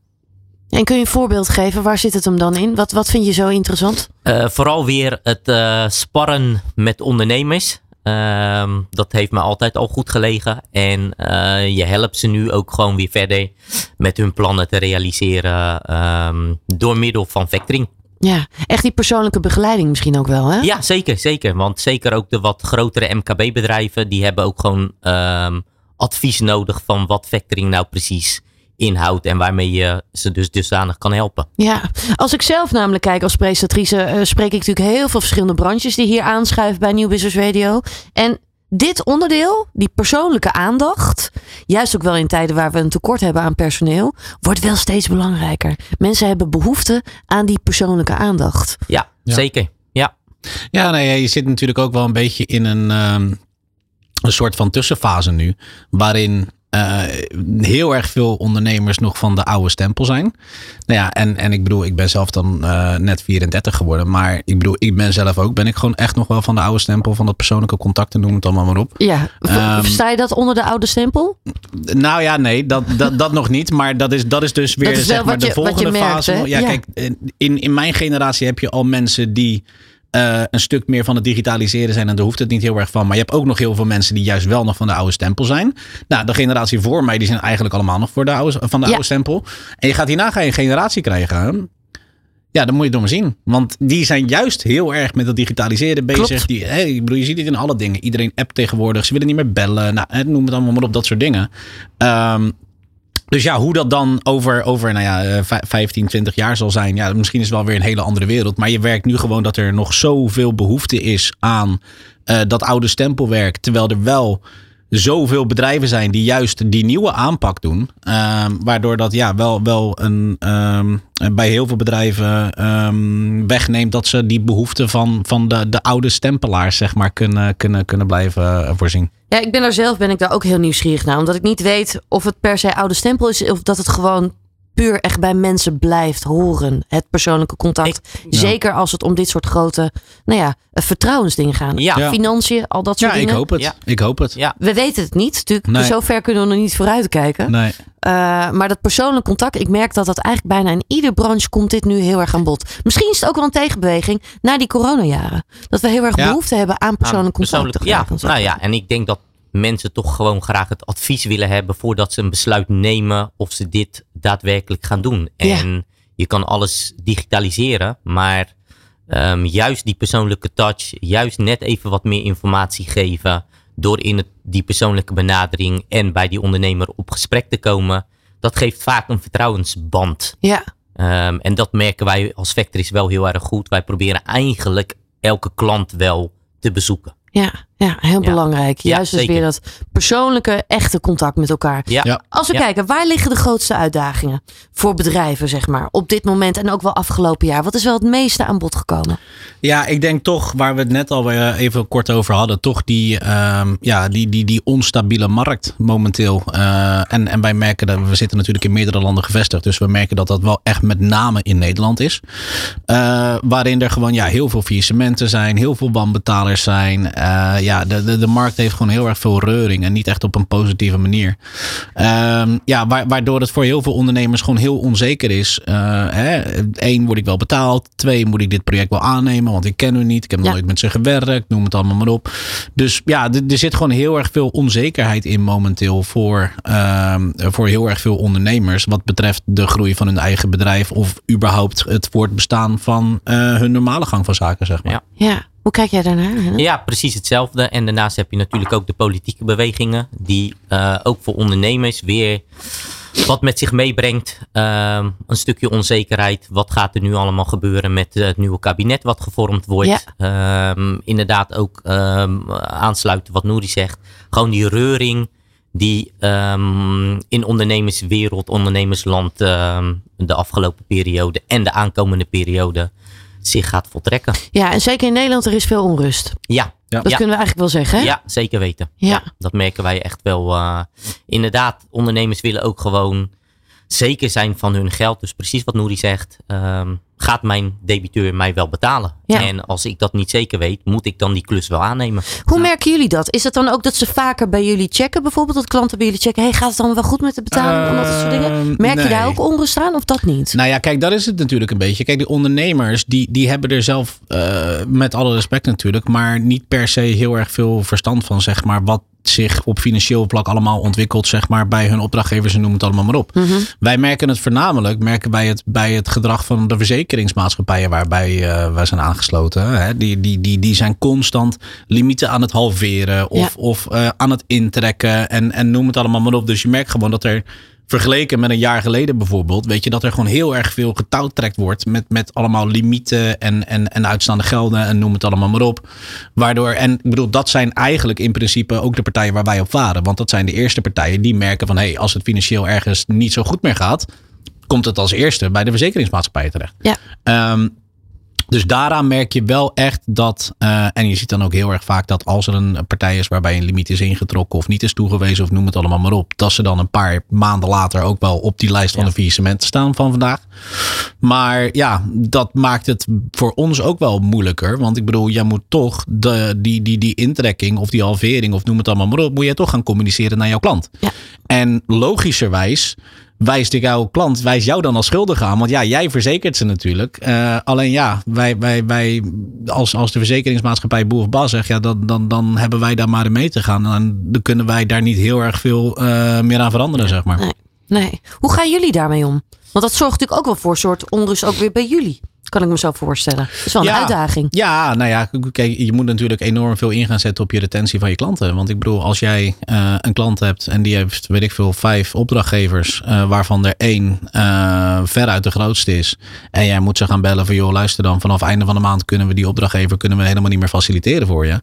Speaker 2: En kun je een voorbeeld geven? Waar zit het hem dan in? Wat, wat vind je zo interessant?
Speaker 6: Eh, vooral weer het eh, sparren met ondernemers. Ehm, dat heeft me altijd al goed gelegen. En eh, je helpt ze nu ook gewoon weer verder met hun plannen te realiseren ehm, door middel van factoring.
Speaker 2: Ja, echt die persoonlijke begeleiding misschien ook wel, hè?
Speaker 6: Ja, zeker, zeker. Want zeker ook de wat grotere MKB-bedrijven, die hebben ook gewoon ehm, advies nodig van wat factoring nou precies inhoudt en waarmee je ze dus dusdanig kan helpen.
Speaker 2: Ja, als ik zelf namelijk kijk als presentatrice, eh, spreek ik natuurlijk heel veel verschillende branches die hier aanschuiven bij Nieuw Business Radio. En dit onderdeel, die persoonlijke aandacht, juist ook wel in tijden waar we een tekort hebben aan personeel, wordt wel steeds belangrijker. Mensen hebben behoefte aan die persoonlijke aandacht.
Speaker 6: Ja,
Speaker 4: Ja.
Speaker 6: zeker. Ja,
Speaker 4: Ja, nee, ja, je zit natuurlijk ook wel een beetje in een, ehm, een soort van tussenfase nu. Waarin eh, heel erg veel ondernemers nog van de oude stempel zijn. Nou ja, en, en ik bedoel, ik ben zelf dan eh, net 34 geworden. Maar ik bedoel, ik ben zelf ook, ben ik gewoon echt nog wel van de oude stempel. Van dat persoonlijke contact en noem het allemaal maar op.
Speaker 2: Ja, versta je dat onder de oude stempel?
Speaker 4: Nou ja, nee, dat, dat, dat nog niet. Maar dat is, dat is dus weer zeg maar, de volgende
Speaker 2: merkt,
Speaker 4: fase.
Speaker 2: hè?
Speaker 4: Ja,
Speaker 2: Ja.
Speaker 4: kijk, in, in mijn generatie heb je al mensen die eh, een stuk meer van het digitaliseren zijn. En daar hoeft het niet heel erg van. Maar je hebt ook nog heel veel mensen die juist wel nog van de oude stempel zijn. Nou, de generatie voor mij, die zijn eigenlijk allemaal nog voor de oude, van de
Speaker 2: Ja.
Speaker 4: oude stempel. En je gaat hierna ga je een generatie krijgen. Ja, dan moet je het door me zien. Want die zijn juist heel erg met het digitaliseren bezig.
Speaker 2: Klopt.
Speaker 4: Die, hè, ik bedoel, je ziet het in alle dingen. Iedereen appt tegenwoordig. Ze willen niet meer bellen. Nou, hè, noem het allemaal maar op, dat soort dingen. Ehm, dus ja, hoe dat dan over, over nou ja, eh, vij- 15, 20 jaar zal zijn. Ja, misschien is het wel weer een hele andere wereld. Maar je werkt nu gewoon dat er nog zoveel behoefte is aan eh, dat oude stempelwerk. Terwijl er wel zoveel bedrijven zijn die juist die nieuwe aanpak doen. Ehm, waardoor dat ja, wel, wel een, ehm, bij heel veel bedrijven ehm, wegneemt dat ze die behoefte van, van de, de oude stempelaars zeg maar, kunnen, kunnen, kunnen blijven eh, voorzien.
Speaker 2: Ja, ik ben daar zelf ben ik daar ook heel nieuwsgierig naar. Omdat ik niet weet of het per se oude stempel is. Of dat het gewoon puur echt bij mensen blijft horen. Het persoonlijke contact.
Speaker 4: Ja.
Speaker 2: Zeker als het om dit soort grote, nou ja, eh, vertrouwensdingen gaan.
Speaker 6: Ja.
Speaker 2: Financiën, al dat soort
Speaker 4: Ja, ik
Speaker 2: dingen.
Speaker 4: hoop het.
Speaker 6: Ja.
Speaker 4: Ik hoop het.
Speaker 6: ja.
Speaker 2: We weten het niet. Natuurlijk,
Speaker 4: Nee.
Speaker 2: zover kunnen we nog niet vooruitkijken.
Speaker 4: Nee.
Speaker 2: Eh, maar dat persoonlijk contact, ik merk dat dat eigenlijk bijna in ieder branche komt dit nu heel erg aan bod. Misschien is het ook wel een tegenbeweging na die coronajaren. Dat we heel erg
Speaker 4: Ja.
Speaker 2: behoefte hebben aan persoonlijk
Speaker 6: Aan
Speaker 2: contact.
Speaker 6: persoonlijk- ja, nou ja, en ik denk dat mensen toch gewoon graag het advies willen hebben voordat ze een besluit nemen of ze dit daadwerkelijk gaan doen.
Speaker 2: Ja.
Speaker 6: En je kan alles digitaliseren, maar ehm, juist die persoonlijke touch, juist net even wat meer informatie geven door in het, die persoonlijke benadering en bij die ondernemer op gesprek te komen, dat geeft vaak een vertrouwensband.
Speaker 2: Ja,
Speaker 6: Ehm, en dat merken wij als Factories wel heel erg goed. Wij proberen eigenlijk elke klant wel te bezoeken.
Speaker 2: ja, ja, heel
Speaker 6: Ja.
Speaker 2: belangrijk.
Speaker 6: Ja,
Speaker 2: Juist dus weer dat persoonlijke, echte contact met elkaar.
Speaker 6: Ja,
Speaker 4: Ja.
Speaker 2: Als we
Speaker 6: Ja.
Speaker 2: kijken, waar liggen de grootste uitdagingen voor bedrijven, zeg maar, op dit moment en ook wel afgelopen jaar? Wat is wel het meeste aan bod gekomen?
Speaker 4: Ja, ik denk toch, waar we het net al even kort over hadden, toch die, ehm, ja, die, die, die onstabiele markt momenteel. Eh, en, en wij merken dat, we zitten natuurlijk in meerdere landen gevestigd, dus we merken dat dat wel echt met name in Nederland is. Eh, waarin er gewoon ja, heel veel faillissementen zijn, heel veel wanbetalers zijn. Eh, ja, de, de, de markt heeft gewoon heel erg veel reuring en niet echt op een positieve manier. Ehm, ja, wa- waardoor het voor heel veel ondernemers gewoon heel onzeker is. Eh, hè, Eén, word ik wel betaald? Twee, moet ik dit project wel aannemen? Want ik ken u niet. Ik heb
Speaker 2: Ja.
Speaker 4: nooit met ze gewerkt. Noem het allemaal maar op. Dus ja, er zit gewoon heel erg veel onzekerheid in momenteel voor, ehm, voor heel erg veel ondernemers. Wat betreft de groei van hun eigen bedrijf. Of überhaupt het voortbestaan van eh, hun normale gang van zaken, zeg maar.
Speaker 6: Ja.
Speaker 2: Ja, hoe kijk jij daarnaar? Henne?
Speaker 6: Ja, precies hetzelfde. En daarnaast heb je natuurlijk ook de politieke bewegingen, die eh, ook voor ondernemers weer wat met zich meebrengt. Ehm, een stukje onzekerheid. Wat gaat er nu allemaal gebeuren met het nieuwe kabinet wat gevormd wordt? Ehm, inderdaad ook ehm, aansluiten wat Nouri zegt. Gewoon die reuring die in ondernemerswereld, ondernemersland de afgelopen periode en de aankomende periode zich gaat voltrekken.
Speaker 2: Ja, en zeker in Nederland, er is veel onrust.
Speaker 6: Ja,
Speaker 4: Ja.
Speaker 2: Dat
Speaker 6: Ja.
Speaker 2: kunnen we eigenlijk wel zeggen, hè?
Speaker 6: ja zeker weten.
Speaker 2: Ja.
Speaker 6: dat merken wij echt wel. eh, inderdaad, ondernemers willen ook gewoon zeker zijn van hun geld. Dus precies wat Nouri zegt. ehm, gaat mijn debiteur mij wel betalen?
Speaker 2: Ja.
Speaker 6: En als ik dat niet zeker weet, moet ik dan die klus wel aannemen.
Speaker 2: Hoe merken jullie dat? Is het dan ook dat ze vaker bij jullie checken? Bijvoorbeeld dat klanten bij jullie checken. Hey, gaat het dan wel goed met de betaling? en dat soort dingen.
Speaker 4: Ehm,
Speaker 2: Merk je daar ook onrust aan of dat niet?
Speaker 4: Nou ja, kijk, dat is het natuurlijk een beetje. Kijk, die ondernemers, die, die hebben er zelf, eh, met alle respect natuurlijk, maar niet per se heel erg veel verstand van, zeg maar, wat, zich op financieel vlak allemaal ontwikkelt, zeg maar, bij hun opdrachtgevers en noem het allemaal maar op. Wij merken het voornamelijk, merken wij het bij het gedrag van de verzekeringsmaatschappijen waarbij uh, wij zijn aangesloten. Hè. Die, die, die, die zijn constant limieten aan het halveren of,
Speaker 2: Ja.
Speaker 4: of uh, aan het intrekken en, en noem het allemaal maar op. Dus je merkt gewoon dat er vergeleken met een jaar geleden bijvoorbeeld, weet je dat er gewoon heel erg veel getouwtrekt wordt met, met allemaal limieten en, en, en uitstaande gelden en noem het allemaal maar op. Waardoor, en ik bedoel, dat zijn eigenlijk in principe ook de partijen waar wij op varen. Want dat zijn de eerste partijen die merken van hé, hey, als het financieel ergens niet zo goed meer gaat, komt het als eerste bij de verzekeringsmaatschappijen terecht.
Speaker 2: Ja.
Speaker 4: Um, dus daaraan merk je wel echt dat, uh, en je ziet dan ook heel erg vaak dat als er een partij is waarbij een limiet is ingetrokken of niet is toegewezen of noem het allemaal maar op, dat ze dan een paar maanden later ook wel op die lijst van ja. de faillissementen staan van vandaag. Maar ja, dat maakt het voor ons ook wel moeilijker. Want ik bedoel, jij moet toch de, die, die, die intrekking of die halvering of noem het allemaal maar op, moet je toch gaan communiceren naar jouw klant.
Speaker 2: Ja.
Speaker 4: En logischerwijs wijst ik jouw klant, wijst jou dan als schuldig aan. Want ja, jij verzekert ze natuurlijk. Uh, alleen ja, wij, wij, wij als, als de verzekeringsmaatschappij Boer of Bas zegt, ja, dan, dan, dan hebben wij daar maar mee te gaan. En dan kunnen wij daar niet heel erg veel uh, meer aan veranderen, zeg maar.
Speaker 2: Nee, nee. Hoe gaan jullie daarmee om? Want dat zorgt natuurlijk ook wel voor een soort onrust ook weer bij jullie. Kan ik me zo voorstellen. Dat is wel een
Speaker 4: ja,
Speaker 2: uitdaging.
Speaker 4: Ja, nou ja, kijk, je moet natuurlijk enorm veel in gaan zetten op je retentie van je klanten. Want ik bedoel, als jij uh, een klant hebt en die heeft, weet ik veel, vijf opdrachtgevers, uh, waarvan er één uh, veruit de grootste is. En jij moet ze gaan bellen van, joh, luister dan, vanaf einde van de maand kunnen we die opdrachtgever kunnen we helemaal niet meer faciliteren voor je.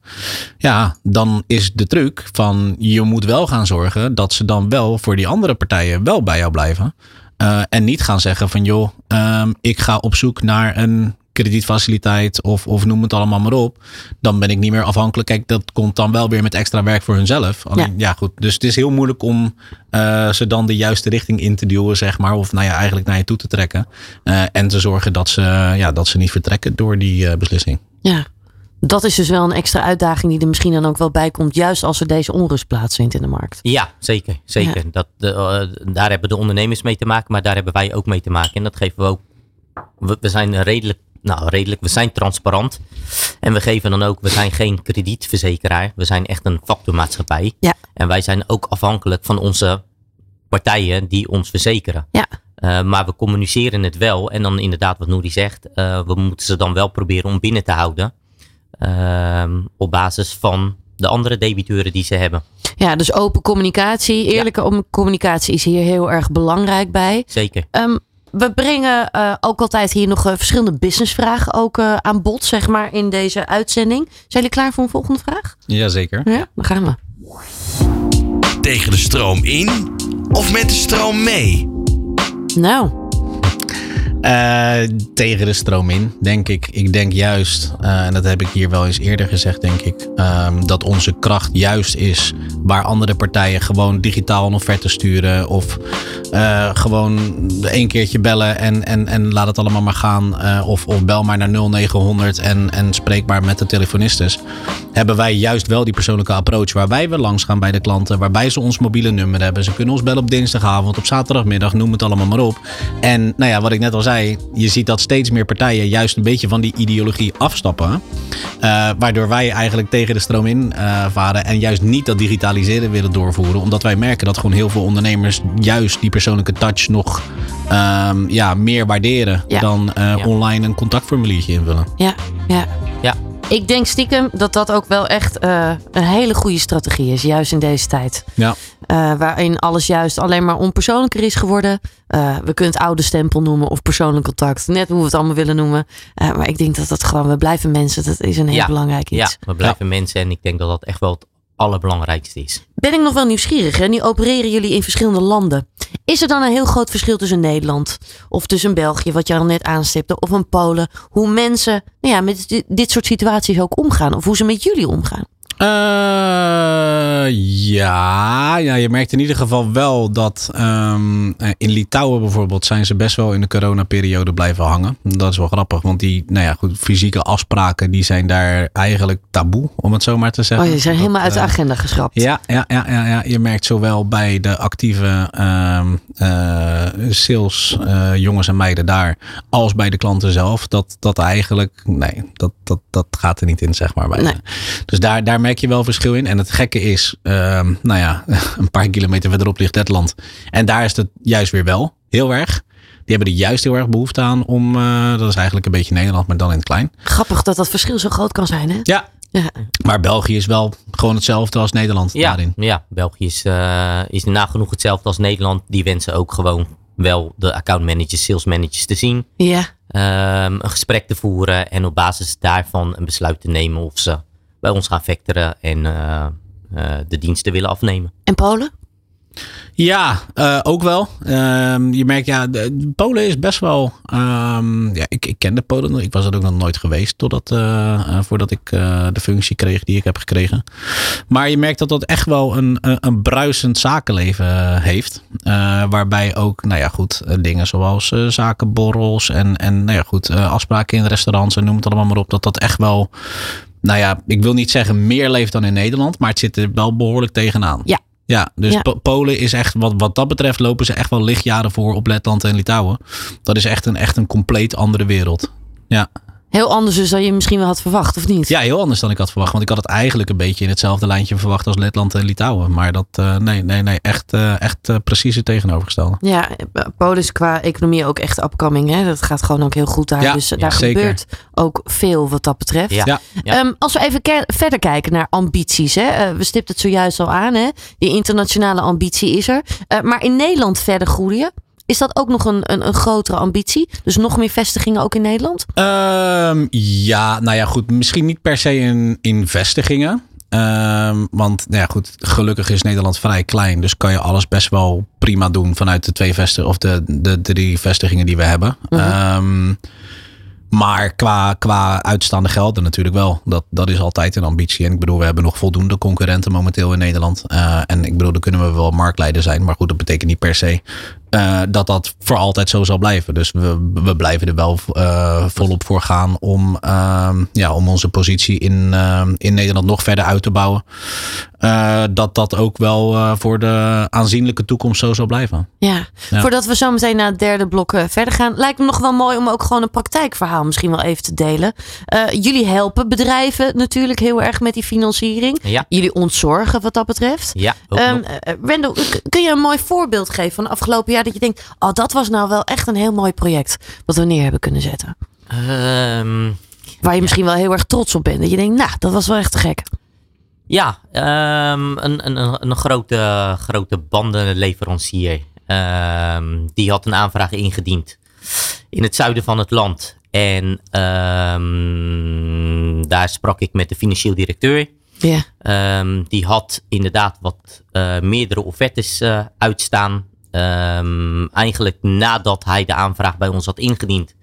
Speaker 4: Ja, dan is de truc van, je moet wel gaan zorgen dat ze dan wel voor die andere partijen wel bij jou blijven. Uh, en niet gaan zeggen van joh, um, ik ga op zoek naar een kredietfaciliteit of, of noem het allemaal maar op. Dan ben ik niet meer afhankelijk. Kijk, dat komt dan wel weer met extra werk voor hunzelf. Alleen, ja. ja, goed. Dus het is heel moeilijk om uh, ze dan de juiste richting in te duwen, zeg maar. Of nou ja, eigenlijk naar je toe te trekken. Uh, en te zorgen dat ze, ja, dat ze niet vertrekken door die beslissing.
Speaker 2: Ja. Dat is dus wel een extra uitdaging die er misschien dan ook wel bij komt. Juist als er deze onrust plaatsvindt in de markt.
Speaker 6: Ja, zeker. zeker. Ja. Dat, uh, daar hebben de ondernemers mee te maken. Maar daar hebben wij ook mee te maken. En dat geven we ook. We, we zijn redelijk. Nou, redelijk. We zijn transparant. En we geven dan ook. We zijn geen kredietverzekeraar. We zijn echt een factormaatschappij.
Speaker 2: Ja.
Speaker 6: En wij zijn ook afhankelijk van onze partijen die ons verzekeren.
Speaker 2: Ja.
Speaker 6: Uh, maar we communiceren het wel. En dan inderdaad, wat Nouri zegt. Uh, we moeten ze dan wel proberen om binnen te houden. Uh, op basis van de andere debiteuren die ze hebben.
Speaker 2: Ja, dus open communicatie, eerlijke ja. communicatie is hier heel erg belangrijk bij.
Speaker 6: Zeker.
Speaker 2: Um, we brengen uh, ook altijd hier nog uh, verschillende businessvragen ook uh, aan bod, zeg maar, in deze uitzending. Zijn jullie klaar voor een volgende vraag?
Speaker 4: Jazeker.
Speaker 2: Ja, dan gaan we.
Speaker 5: Tegen de stroom in of met de stroom mee?
Speaker 2: Nou,
Speaker 4: uh, tegen de stroom in, denk ik. Ik denk juist, uh, en dat heb ik hier wel eens eerder gezegd, denk ik, um, dat onze kracht juist is waar andere partijen gewoon digitaal een offerte sturen of uh, gewoon één keertje bellen en, en, en laat het allemaal maar gaan. of, of bel maar naar 0900 en, en spreek maar met de telefonistes. Hebben wij juist wel die persoonlijke approach waarbij we langs gaan bij de klanten, waarbij ze ons mobiele nummer hebben. Ze kunnen ons bellen op dinsdagavond, op zaterdagmiddag, noem het allemaal maar op. En nou ja, wat ik net al zei, je ziet dat steeds meer partijen juist een beetje van die ideologie afstappen. Uh, waardoor wij eigenlijk tegen de stroom in uh, varen en juist niet dat digitaliseren willen doorvoeren. Omdat wij merken dat gewoon heel veel ondernemers juist die persoonlijke touch nog um, ja, meer waarderen
Speaker 2: ja.
Speaker 4: dan uh, ja. online een contactformuliertje invullen.
Speaker 2: Ja, ja.
Speaker 6: ja.
Speaker 2: Ik denk stiekem dat dat ook wel echt uh, een hele goede strategie is, juist in deze tijd.
Speaker 4: Ja.
Speaker 2: Uh, waarin alles juist alleen maar onpersoonlijker is geworden. Uh, we kunnen het oude stempel noemen of persoonlijk contact. Net hoe we het allemaal willen noemen. maar ik denk dat dat gewoon, we blijven mensen. Dat is een heel
Speaker 6: ja.
Speaker 2: belangrijk iets.
Speaker 6: Ja, we blijven ja. mensen en ik denk dat dat echt wel het allerbelangrijkste is.
Speaker 2: Ben ik nog wel nieuwsgierig. Nu opereren jullie in verschillende landen. Is er dan een heel groot verschil tussen Nederland of tussen België, wat je al net aanstipte, of een Polen, hoe mensen nou ja, met dit soort situaties ook omgaan of hoe ze met jullie omgaan?
Speaker 4: Uh, ja, ja, je merkt in ieder geval wel dat um, in Litouwen bijvoorbeeld zijn ze best wel in de coronaperiode blijven hangen. Dat is wel grappig, want die nou ja, goed, fysieke afspraken die zijn daar eigenlijk taboe, om het zo maar te zeggen.
Speaker 2: Oh, die zijn
Speaker 4: dat,
Speaker 2: helemaal uit de
Speaker 4: uh,
Speaker 2: agenda geschrapt.
Speaker 4: Ja, ja, ja, ja, ja, je merkt zowel bij de actieve uh, sales jongens en meiden daar, als bij de klanten zelf, dat, dat eigenlijk, nee, dat, dat, dat gaat er niet in, zeg maar. Bij
Speaker 2: nee.
Speaker 4: Dus daar, daar merk je wel verschil in. En het gekke is, ehm, nou ja, een paar kilometer verderop ligt Letland. En daar is het juist weer wel heel erg. Die hebben er juist heel erg behoefte aan om, eh, dat is eigenlijk een beetje Nederland, maar dan in het klein.
Speaker 2: Grappig dat dat verschil zo groot kan zijn, hè?
Speaker 4: Ja.
Speaker 2: Ja.
Speaker 4: Maar België is wel gewoon hetzelfde als Nederland
Speaker 6: Ja,
Speaker 4: daarin.
Speaker 6: ja België is, eh, is nagenoeg hetzelfde als Nederland. Die wensen ook gewoon wel de accountmanagers, salesmanagers te zien.
Speaker 2: Ja.
Speaker 6: ehm, een gesprek te voeren en op basis daarvan een besluit te nemen of ze bij ons gaan vectoren en eh, eh, de diensten willen afnemen.
Speaker 2: En Polen?
Speaker 4: Ja, eh, ook wel. Ehm, je merkt, ja, de, Polen is best wel. ehm, ja, ik, ik kende Polen nog. Ik was er ook nog nooit geweest totdat, voordat ik eh, de functie kreeg die ik heb gekregen. Maar je merkt dat dat echt wel een, een, een bruisend zakenleven heeft. Eh, waarbij ook, nou ja, goed, dingen zoals eh, zakenborrels en, en nou ja, goed, eh, afspraken in restaurants en noem het allemaal maar op. Dat dat echt wel. Nou ja, ik wil niet zeggen meer leeft dan in Nederland, maar het zit er wel behoorlijk tegenaan.
Speaker 2: Ja.
Speaker 4: Ja, dus
Speaker 2: Ja.
Speaker 4: Polen is echt, wat, wat dat betreft, lopen ze echt wel lichtjaren voor op Letland en Litouwen. Dat is echt een, echt een compleet andere wereld. Ja.
Speaker 2: Heel anders dus dan je misschien wel had verwacht, of niet?
Speaker 4: ja, heel anders dan ik had verwacht. Want ik had het eigenlijk een beetje in hetzelfde lijntje verwacht als Letland en Litouwen. Maar dat, eh, nee, nee, nee, echt, eh, echt eh, precies het tegenovergestelde.
Speaker 2: Ja, Polen is qua economie ook echt upcoming. Hè? Dat gaat gewoon ook heel goed daar.
Speaker 4: Ja,
Speaker 2: dus
Speaker 4: ja,
Speaker 2: daar
Speaker 4: zeker.
Speaker 2: gebeurt ook veel wat dat betreft.
Speaker 6: Ja.
Speaker 4: Ja.
Speaker 6: Ja.
Speaker 2: Ehm, als we even verder kijken naar ambities. Hè? We stipten het zojuist al aan. Hè? Die internationale ambitie is er. Eh, maar in Nederland verder groeien. Is dat ook nog een, een, een grotere ambitie? Dus nog meer vestigingen ook in Nederland?
Speaker 4: Ehm, ja, nou ja, goed. Misschien niet per se in, in vestigingen. Ehm, want nou ja, goed, gelukkig is Nederland vrij klein. Dus kan je alles best wel prima doen vanuit de twee vestigingen of de, de drie vestigingen die we hebben. Ehm, maar qua, qua uitstaande gelden natuurlijk wel. Dat, dat is altijd een ambitie. En ik bedoel, we hebben nog voldoende concurrenten momenteel in Nederland. Eh, en ik bedoel, dan kunnen we wel marktleider zijn. Maar goed, dat betekent niet per se eh, dat dat voor altijd zo zal blijven. Dus we, we blijven er wel eh, volop voor gaan om, ehm, ja, om onze positie in, ehm, in Nederland nog verder uit te bouwen. Eh, dat dat ook wel eh, voor de aanzienlijke toekomst zo zal blijven.
Speaker 2: Ja.
Speaker 4: Ja.
Speaker 2: Voordat we zo meteen naar het derde blok eh, verder gaan, lijkt me nog wel mooi om ook gewoon een praktijkverhaal misschien wel even te delen. Eh, jullie helpen bedrijven natuurlijk heel erg met die financiering.
Speaker 6: Ja,
Speaker 2: Jullie ontzorgen wat dat betreft.
Speaker 6: ja
Speaker 2: Ehm eh, Randall, k- kun je een mooi voorbeeld geven van de afgelopen jaar dat je denkt, oh dat was nou wel echt een heel mooi project wat we neer hebben kunnen zetten.
Speaker 6: Ehm,
Speaker 2: Waar je misschien wel heel erg trots op bent. Dat je denkt, nou dat was wel echt te gek.
Speaker 6: Ja, ehm, een, een, een, grote, grote bandenleverancier. ehm, die had een aanvraag ingediend in het zuiden van het land. En daar sprak ik met de financieel directeur.
Speaker 2: Ja.
Speaker 6: Die had inderdaad wat eh, meerdere offertes eh, uitstaan. Ehm, eigenlijk nadat hij de aanvraag bij ons had ingediend,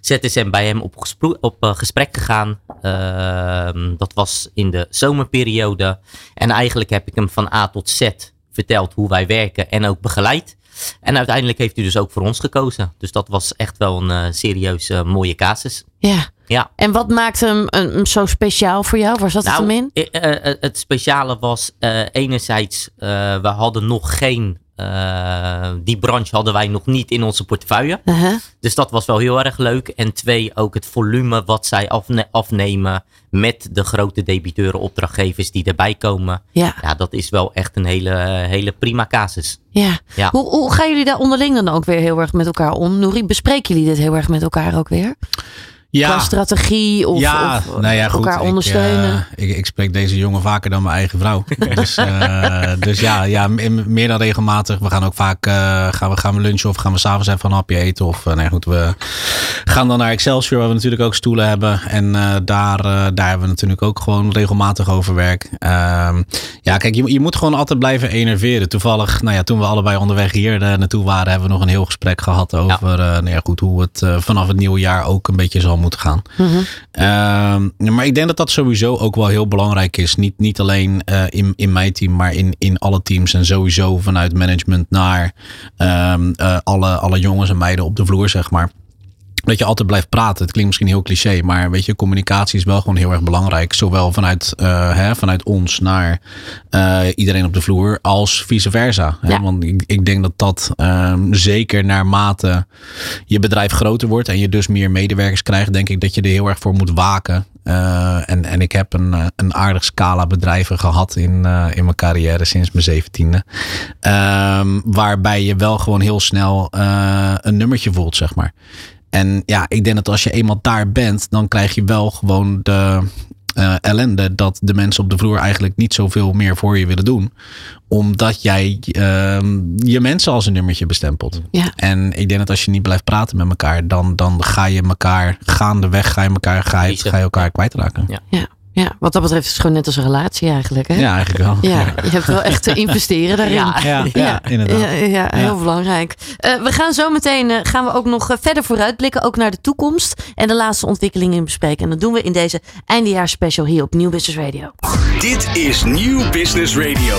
Speaker 6: zetten ze hem bij hem op, op eh, gesprek gegaan. Ehm, dat was in de zomerperiode. En eigenlijk heb ik hem van A tot Z verteld hoe wij werken en ook begeleid. En uiteindelijk heeft hij dus ook voor ons gekozen. Dus dat was echt wel een eh, serieus eh, mooie casus.
Speaker 2: ja.
Speaker 6: Ja.
Speaker 2: En wat maakt hem zo speciaal voor jou? Waar zat het hem in?
Speaker 6: het speciale was enerzijds, we hadden nog geen, eh, die branche hadden wij nog niet in onze portefeuille.
Speaker 2: Uh-huh.
Speaker 6: Dus dat was wel heel erg leuk. En twee, ook het volume wat zij afne- afnemen met de grote debiteuren, opdrachtgevers die erbij komen.
Speaker 2: Ja.
Speaker 6: Ja, dat is wel echt een hele, hele prima casus.
Speaker 2: Ja.
Speaker 6: Ja.
Speaker 2: Hoe, hoe gaan jullie daar onderling dan ook weer heel erg met elkaar om? Nouri, bespreken jullie dit heel erg met elkaar ook weer? Qua strategie of,
Speaker 4: ja,
Speaker 2: of
Speaker 4: nou ja, goed,
Speaker 2: elkaar
Speaker 4: ik,
Speaker 2: ondersteunen?
Speaker 4: eh, ik, ik spreek deze jongen vaker dan mijn eigen vrouw. dus, eh, dus ja, ja, meer dan regelmatig. We gaan ook vaak eh, gaan we, gaan we lunchen of gaan we s'avonds even een hapje eten. Of nee, goed, we gaan dan naar Excelsior, waar we natuurlijk ook stoelen hebben. En eh, daar, daar hebben we natuurlijk ook gewoon regelmatig over werk. Ehm, ja, kijk, je, je moet gewoon altijd blijven enerveren. Toevallig, nou ja, toen we allebei onderweg hier naartoe waren, hebben we nog een heel gesprek gehad over eh, nou ja, goed, hoe het vanaf het nieuwe jaar ook een beetje zal moeten gaan.
Speaker 2: Mhm.
Speaker 4: Ehm, maar ik denk dat dat sowieso ook wel heel belangrijk is. Niet, niet alleen eh, in, in mijn team, maar in, in alle teams. En sowieso vanuit management naar ehm, eh, alle, alle jongens en meiden op de vloer, zeg maar. Dat je altijd blijft praten. Het klinkt misschien heel cliché, maar weet je, communicatie is wel gewoon heel erg belangrijk. Zowel vanuit, uh, hè, vanuit ons naar uh, iedereen op de vloer als vice versa. Hè?
Speaker 2: Ja.
Speaker 4: Want ik, ik denk dat dat um, zeker naarmate je bedrijf groter wordt en je dus meer medewerkers krijgt, denk ik dat je er heel erg voor moet waken. Uh, en, en ik heb een, een aardig scala bedrijven gehad in, in mijn carrière sinds mijn zeventiende. Um, waarbij je wel gewoon heel snel een nummertje voelt, zeg maar. En ja, ik denk dat als je eenmaal daar bent, dan krijg je wel gewoon de uh, ellende dat de mensen op de vloer eigenlijk niet zoveel meer voor je willen doen. Omdat jij uh, je mensen als een nummertje bestempelt.
Speaker 2: Ja.
Speaker 4: En ik denk dat als je niet blijft praten met elkaar, dan, dan ga je elkaar gaandeweg, ga je elkaar, ga je, ga je elkaar kwijtraken.
Speaker 6: Ja.
Speaker 2: ja. Ja, wat dat betreft is het gewoon net als een relatie eigenlijk. Hè?
Speaker 4: Ja, eigenlijk wel.
Speaker 2: Ja, je hebt wel echt te investeren daarin.
Speaker 6: Ja,
Speaker 4: ja, ja, ja inderdaad.
Speaker 2: Ja, ja heel ja. belangrijk. Uh, we gaan zo meteen uh, gaan we ook nog uh, verder vooruitblikken, ook naar de toekomst en de laatste ontwikkelingen bespreken. En dat doen we in deze eindejaarsspecial hier op Nieuw Business Radio.
Speaker 1: Dit is Nieuw Business Radio.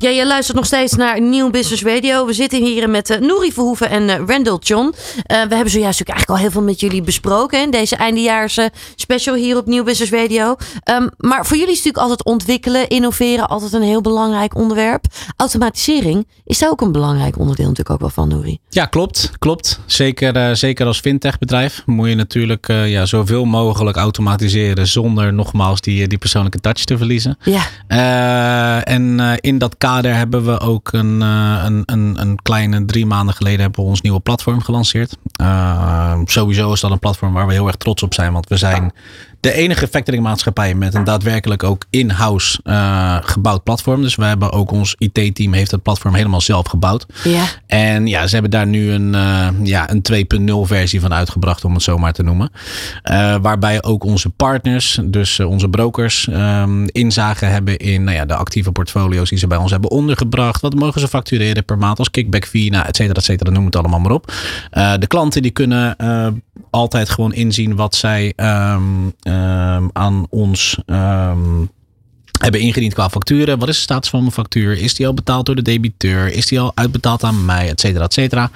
Speaker 2: Ja, je luistert nog steeds naar Nieuw Business Radio. We zitten hier met uh, Nouri Verhoeven en uh, Randall John. Uh, we hebben zojuist natuurlijk eigenlijk al heel veel met jullie besproken. In deze eindejaars special hier op Nieuw Business Radio. Um, maar voor jullie is natuurlijk altijd ontwikkelen, innoveren altijd een heel belangrijk onderwerp. Automatisering is daar ook een belangrijk onderdeel natuurlijk ook wel van, Nouri.
Speaker 4: Ja, klopt. Klopt. Zeker, zeker als fintech bedrijf moet je natuurlijk ja, zoveel mogelijk automatiseren zonder nogmaals die, die persoonlijke touch te verliezen.
Speaker 2: Ja.
Speaker 4: en in dat kader hebben we ook een, een, een, een, kleine drie maanden geleden hebben we ons nieuwe platform gelanceerd. Uh, sowieso is dat een platform waar we heel erg trots op zijn, want we zijn de enige factoringmaatschappij met een daadwerkelijk ook in-house uh, gebouwd platform. Dus we hebben ook ons IT-team heeft het platform helemaal zelf gebouwd.
Speaker 2: Ja.
Speaker 4: En ja, ze hebben daar nu een, uh, ja, een 2.0 versie van uitgebracht, om het zo maar te noemen. Uh, waarbij ook onze partners, dus onze brokers, um, inzage hebben in nou ja, de actieve portfolio's die ze bij ons hebben ondergebracht. Wat mogen ze factureren per maand als kickback fee, nou, et cetera, et cetera. Noem het allemaal maar op. de klanten die kunnen altijd gewoon inzien wat zij um, um, aan ons um, hebben ingediend qua facturen. Wat is de status van mijn factuur? Is die al betaald door de debiteur? Is die al uitbetaald aan mij? Et cetera, et cetera.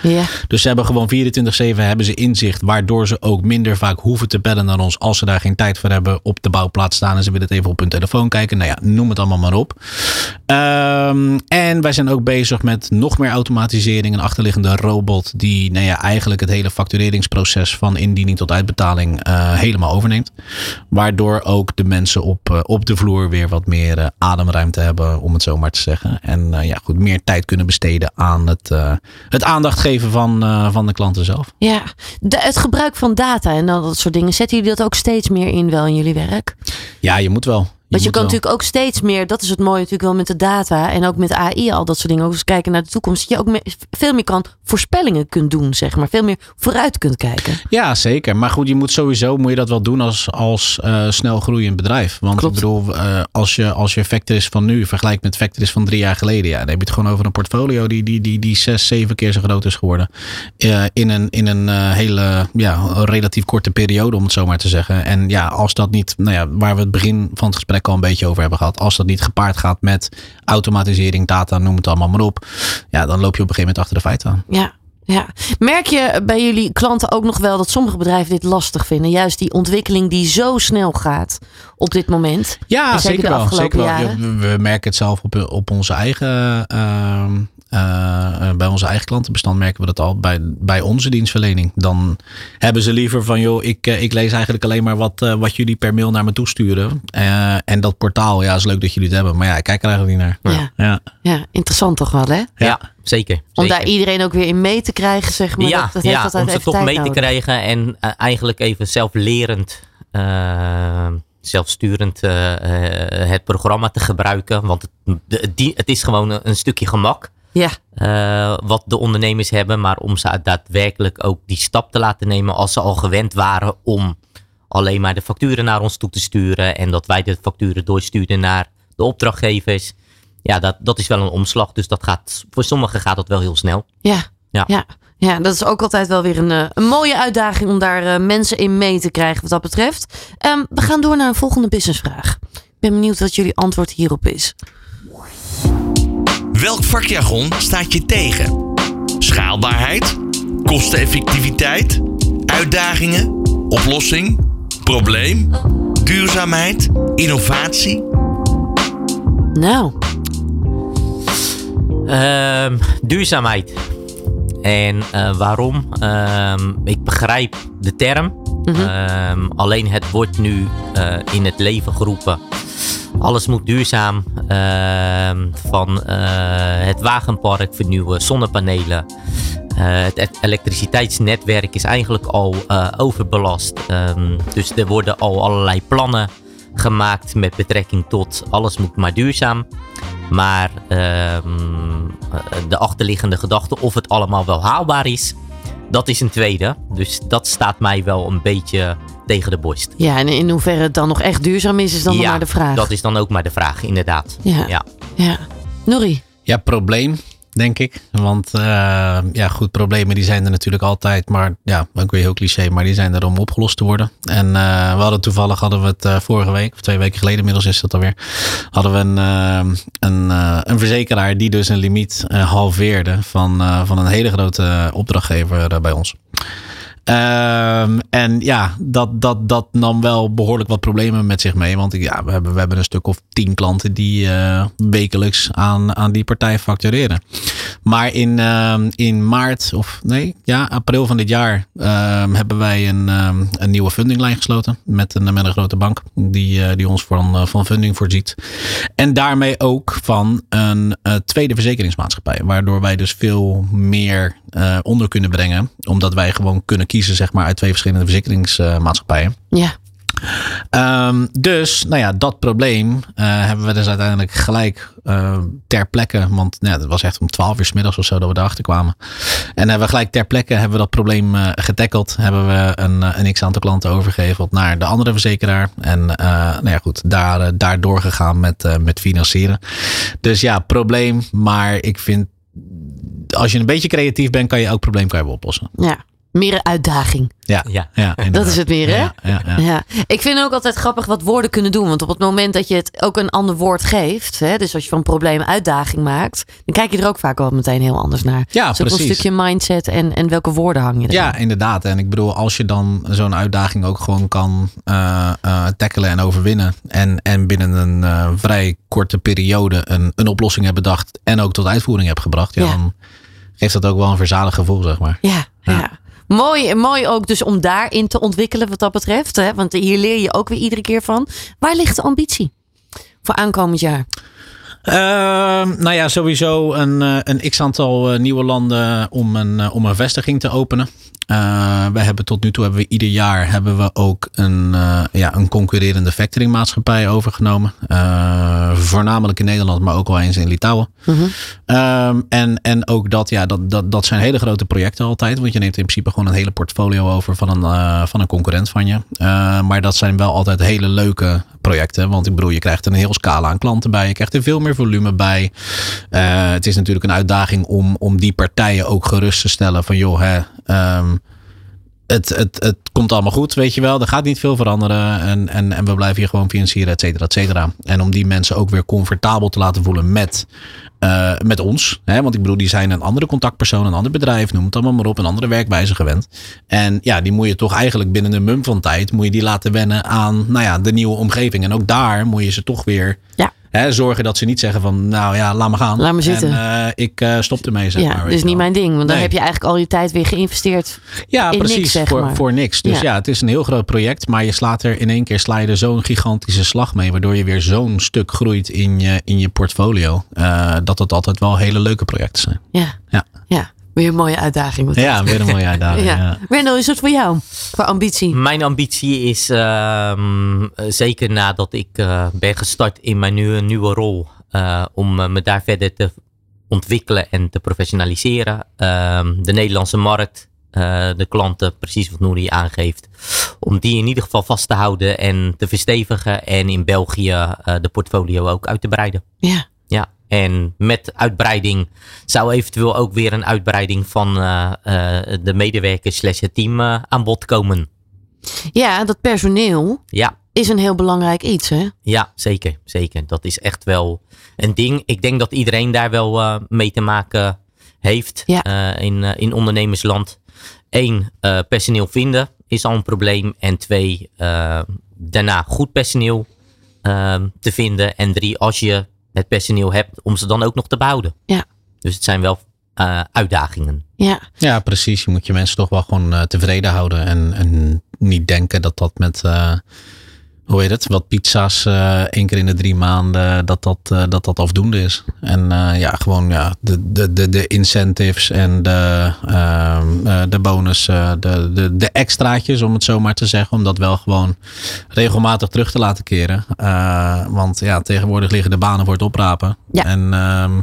Speaker 4: Dus ze hebben gewoon 24-7 hebben ze inzicht. Waardoor ze ook minder vaak hoeven te bellen naar ons. Als ze daar geen tijd voor hebben op de bouwplaats staan. En ze willen het even op hun telefoon kijken. Nou ja, noem het allemaal maar op. Um, en wij zijn ook bezig met nog meer automatisering. Een achterliggende robot. Die nou ja, eigenlijk het hele factureringsproces van indiening tot uitbetaling uh, helemaal overneemt. Waardoor ook de mensen op, uh, op de vloer weer wat meer uh, ademruimte hebben, om het zo maar te zeggen. En uh, ja, goed, meer tijd kunnen besteden aan het, uh, het aandacht geven van, van de klanten zelf.
Speaker 2: Ja, de, het gebruik van data en dan dat soort dingen. Zetten jullie dat ook steeds meer in wel in jullie werk?
Speaker 4: Ja, je moet wel.
Speaker 2: Want je kan wel. natuurlijk ook steeds meer, dat is het mooie natuurlijk wel met de data en ook met AI, al dat soort dingen. Ook eens kijken naar de toekomst. Dat je ook meer, veel meer kan voorspellingen kunt doen, zeg maar. Veel meer vooruit kunt kijken.
Speaker 4: Ja, zeker. Maar goed, je moet sowieso moet je dat wel doen als, als uh, snel groeiend bedrijf. Want
Speaker 2: Klopt.
Speaker 4: ik bedoel, uh, als je, als je Factoris van nu vergelijkt met Factoris van drie jaar geleden, ja, dan heb je het gewoon over een portfolio die, die, die, die zes, zeven keer zo groot is geworden. Uh, in een, in een hele, ja, relatief korte periode, om het zo maar te zeggen. En ja, als dat niet, nou ja, waar we het begin van het gesprek al een beetje over hebben gehad. Als dat niet gepaard gaat met automatisering, data, noem het allemaal maar op. Ja, dan loop je op een gegeven moment achter de feiten aan.
Speaker 2: Ja. Ja. Merk je bij jullie klanten ook nog wel dat sommige bedrijven dit lastig vinden? Juist die ontwikkeling die zo snel gaat op dit moment.
Speaker 4: Ja,
Speaker 2: zeker
Speaker 4: zeker wel.
Speaker 2: afgelopen
Speaker 4: Zeker wel.
Speaker 2: jaren.
Speaker 4: Ja, we merken het zelf op, op onze eigen. Uh, uh, bij onze eigen klantenbestand merken we dat al bij, bij onze dienstverlening. Dan hebben ze liever van, joh, ik, uh, ik lees eigenlijk alleen maar wat, uh, wat jullie per mail naar me toesturen. Uh, en dat portaal, ja, is leuk dat jullie het hebben. Maar ja, ik kijk er eigenlijk niet naar.
Speaker 2: Ja.
Speaker 4: Ja,
Speaker 2: Ja, interessant toch wel, hè?
Speaker 6: Ja, ja zeker,
Speaker 2: Om
Speaker 6: zeker.
Speaker 2: daar iedereen ook weer in mee te krijgen, zeg maar.
Speaker 6: ja,
Speaker 2: dat,
Speaker 6: ja om ze toch mee te krijgen en uh, eigenlijk even zelflerend, uh, zelfsturend uh, het programma te gebruiken. Want het, die, het is gewoon een, een stukje gemak.
Speaker 2: Ja,
Speaker 6: Uh, wat de ondernemers hebben, maar om ze daadwerkelijk ook die stap te laten nemen als ze al gewend waren om alleen maar de facturen naar ons toe te sturen en dat wij de facturen doorsturen naar de opdrachtgevers. Ja, dat, dat is wel een omslag, dus dat gaat, voor sommigen gaat dat wel heel snel.
Speaker 2: ja,
Speaker 6: Ja.
Speaker 2: ja. Ja, dat is ook altijd wel weer een, uh, een mooie uitdaging om daar uh, mensen in mee te krijgen wat dat betreft. Um, we gaan door naar een volgende businessvraag. Ik ben benieuwd wat jullie antwoord hierop is.
Speaker 5: Welk vakjargon staat je tegen? Schaalbaarheid? Kosteneffectiviteit? Uitdagingen? Oplossing? Probleem? Duurzaamheid? Innovatie?
Speaker 2: Nou,
Speaker 6: Ehm, duurzaamheid. En eh, waarom? Ehm, ik begrijp de term. Ehm, alleen het wordt nu eh, in het leven geroepen. Alles moet duurzaam. Ehm, van eh, het wagenpark vernieuwen, zonnepanelen. Eh, het e- elektriciteitsnetwerk is eigenlijk al overbelast. Ehm, dus er worden al allerlei plannen gemaakt met betrekking tot alles moet maar duurzaam. Maar de achterliggende gedachte of het allemaal wel haalbaar is, dat is een tweede. Dus dat staat mij wel een beetje tegen de borst.
Speaker 2: ja, en in hoeverre het dan nog echt duurzaam is, is dan nog maar de vraag.
Speaker 6: dat is dan ook maar de vraag, inderdaad.
Speaker 2: Ja.
Speaker 6: ja.
Speaker 2: Ja. Norrie,
Speaker 4: Ja, probleem, denk ik. Want eh, ja, goed, problemen die zijn er natuurlijk altijd. Maar ja, ook weer heel cliché, maar die zijn er om opgelost te worden. En eh, we hadden toevallig, hadden we het eh, vorige week, of twee weken geleden inmiddels is dat alweer. Hadden we een, een, een verzekeraar die dus een limiet halveerde van, van een hele grote opdrachtgever bij ons. Ehm, en ja, dat, dat, dat nam wel behoorlijk wat problemen met zich mee. Want ja, we hebben, we hebben een stuk of tien klanten die eh, wekelijks aan, aan die partij factureren. Maar in, ehm, in maart, of nee, ja, april van dit jaar ehm, hebben wij een, ehm, een nieuwe fundinglijn gesloten. Met een, met een grote bank die, eh, die ons van, eh, van funding voorziet. En daarmee ook van een eh, tweede verzekeringsmaatschappij. Waardoor wij dus veel meer onder kunnen brengen. Omdat wij gewoon kunnen kiezen zeg maar, uit twee verschillende verzekeringsmaatschappijen.
Speaker 2: ja.
Speaker 4: Ehm, dus, nou ja, dat probleem eh, hebben we dus uiteindelijk gelijk eh, ter plekke. Want nou, het was echt om 12 uur 's middags of zo dat we erachter kwamen. En hebben we gelijk ter plekke hebben we dat probleem eh getackeld. Hebben we een, een x aantal klanten overgeheveld naar de andere verzekeraar. En nou ja, goed, daar, daar doorgegaan met, met financieren. Dus ja, probleem. Maar ik vind, als je een beetje creatief bent, kan je elk probleem kan oplossen.
Speaker 2: ja. Meer een uitdaging.
Speaker 4: Ja,
Speaker 6: Ja.
Speaker 4: ja,
Speaker 2: Dat is het meer, hè?
Speaker 4: Ja, ja, ja.
Speaker 2: Ja. ik vind ook altijd grappig wat woorden kunnen doen. Want op het moment dat je het ook een ander woord geeft, hè, dus als je van een probleem uitdaging maakt, dan kijk je er ook vaak wel meteen heel anders naar.
Speaker 4: Ja,
Speaker 2: dus een
Speaker 4: precies.
Speaker 2: stukje mindset en, en welke woorden hang je er.
Speaker 4: Ja, inderdaad. En ik bedoel, als je dan zo'n uitdaging ook gewoon kan eh, eh, tackelen en overwinnen. En, en binnen een eh, vrij korte periode een, een oplossing hebt bedacht. En ook tot uitvoering hebt gebracht. Ja,
Speaker 2: Ja.
Speaker 4: Dan geeft dat ook wel een verzadigd gevoel, zeg maar.
Speaker 2: Ja, ja. Mooi, mooi ook dus om daarin te ontwikkelen wat dat betreft. Hè? Want hier leer je ook weer iedere keer van. Waar ligt de ambitie voor aankomend jaar?
Speaker 4: Ehm, nou ja, sowieso een, eh, een x-aantal eh, nieuwe landen om een, eh, om een vestiging te openen. Eh, wij hebben tot nu toe hebben we ieder jaar hebben we ook een, eh, ja, een concurrerende factoringmaatschappij overgenomen. Eh, voornamelijk in Nederland, maar ook wel eens in Litouwen. Ehm, en, en ook dat, ja, dat, dat, dat zijn hele grote projecten altijd. Want je neemt in principe gewoon een hele portfolio over van een, van een concurrent van je. Maar dat zijn wel altijd hele leuke projecten. Want ik bedoel, je krijgt een heel scala aan klanten bij. Je krijgt er veel meer volume bij. Het is natuurlijk een uitdaging om, om die partijen ook gerust te stellen. Van joh, hè, ehm, het, het, het komt allemaal goed, weet je wel. Er gaat niet veel veranderen. En, en, en we blijven hier gewoon financieren, et cetera, et cetera. En om die mensen ook weer comfortabel te laten voelen met, eh, met ons. Hè? Want ik bedoel, die zijn een andere contactpersoon, een ander bedrijf, noem het allemaal maar op, een andere werkwijze gewend. En ja, die moet je toch eigenlijk binnen een mum van tijd, moet je die laten wennen aan nou ja, de nieuwe omgeving. En ook daar moet je ze toch weer
Speaker 2: Ja.
Speaker 4: Hè, zorgen dat ze niet zeggen van, nou ja, laat me gaan.
Speaker 2: Laat me zitten.
Speaker 4: En eh, ik eh, stop ermee, zeg
Speaker 2: ja,
Speaker 4: maar.
Speaker 2: dus niet
Speaker 4: wel.
Speaker 2: mijn ding. Want dan
Speaker 4: Nee.
Speaker 2: heb je eigenlijk al je tijd weer geïnvesteerd.
Speaker 4: Ja, precies.
Speaker 2: niks, zeg
Speaker 4: voor,
Speaker 2: maar.
Speaker 4: voor niks. Dus
Speaker 2: Ja.
Speaker 4: ja. het is een heel groot project. Maar je slaat er in één keer sla je er zo'n gigantische slag mee. Waardoor je weer zo'n stuk groeit in je, in je portfolio. eh, dat het altijd wel hele leuke projecten zijn.
Speaker 2: Ja,
Speaker 4: Ja,
Speaker 2: ja. Weer een mooie uitdaging. wat dat
Speaker 4: ja weer een mooie uitdaging.
Speaker 2: Ja.
Speaker 4: Ja.
Speaker 2: Wendel, is het voor jou? Qua ambitie?
Speaker 6: Mijn ambitie is ehm, zeker nadat ik eh, ben gestart in mijn nieuwe, nieuwe rol, eh, om eh, me daar verder te ontwikkelen en te professionaliseren. Ehm, de Nederlandse markt, eh, de klanten, precies wat Nouri aangeeft, om die in ieder geval vast te houden en te verstevigen en in België eh, de portfolio ook uit te breiden.
Speaker 2: Ja.
Speaker 6: En met uitbreiding zou eventueel ook weer een uitbreiding van eh, eh, de medewerkers slash het team eh, aan bod komen.
Speaker 2: ja, dat personeel
Speaker 6: Ja,
Speaker 2: is een heel belangrijk iets. Hè?
Speaker 6: ja, zeker, zeker. Dat is echt wel een ding. Ik denk dat iedereen daar wel mee te maken heeft
Speaker 2: Ja.
Speaker 6: in, in ondernemersland. eh, personeel vinden is al een probleem. En twee, daarna goed personeel te vinden. En drie, als je het personeel hebt, om ze dan ook nog te behouden.
Speaker 2: Ja.
Speaker 6: Dus het zijn wel eh, uitdagingen.
Speaker 2: Ja,
Speaker 4: Ja, precies. Je moet je mensen toch wel gewoon eh, tevreden houden. En, en niet denken dat dat met, eh, hoe heet het, wat pizza's eh, één keer in de drie maanden, dat dat, eh, dat, dat afdoende is. En eh, ja, gewoon ja, de, de, de, de incentives en de, ehm, eh, de bonus, eh, de, de, de extraatjes, om het zo maar te zeggen. Om dat wel gewoon regelmatig terug te laten keren. Eh, want ja, tegenwoordig liggen de banen voor het oprapen.
Speaker 2: Ja.
Speaker 4: En ehm,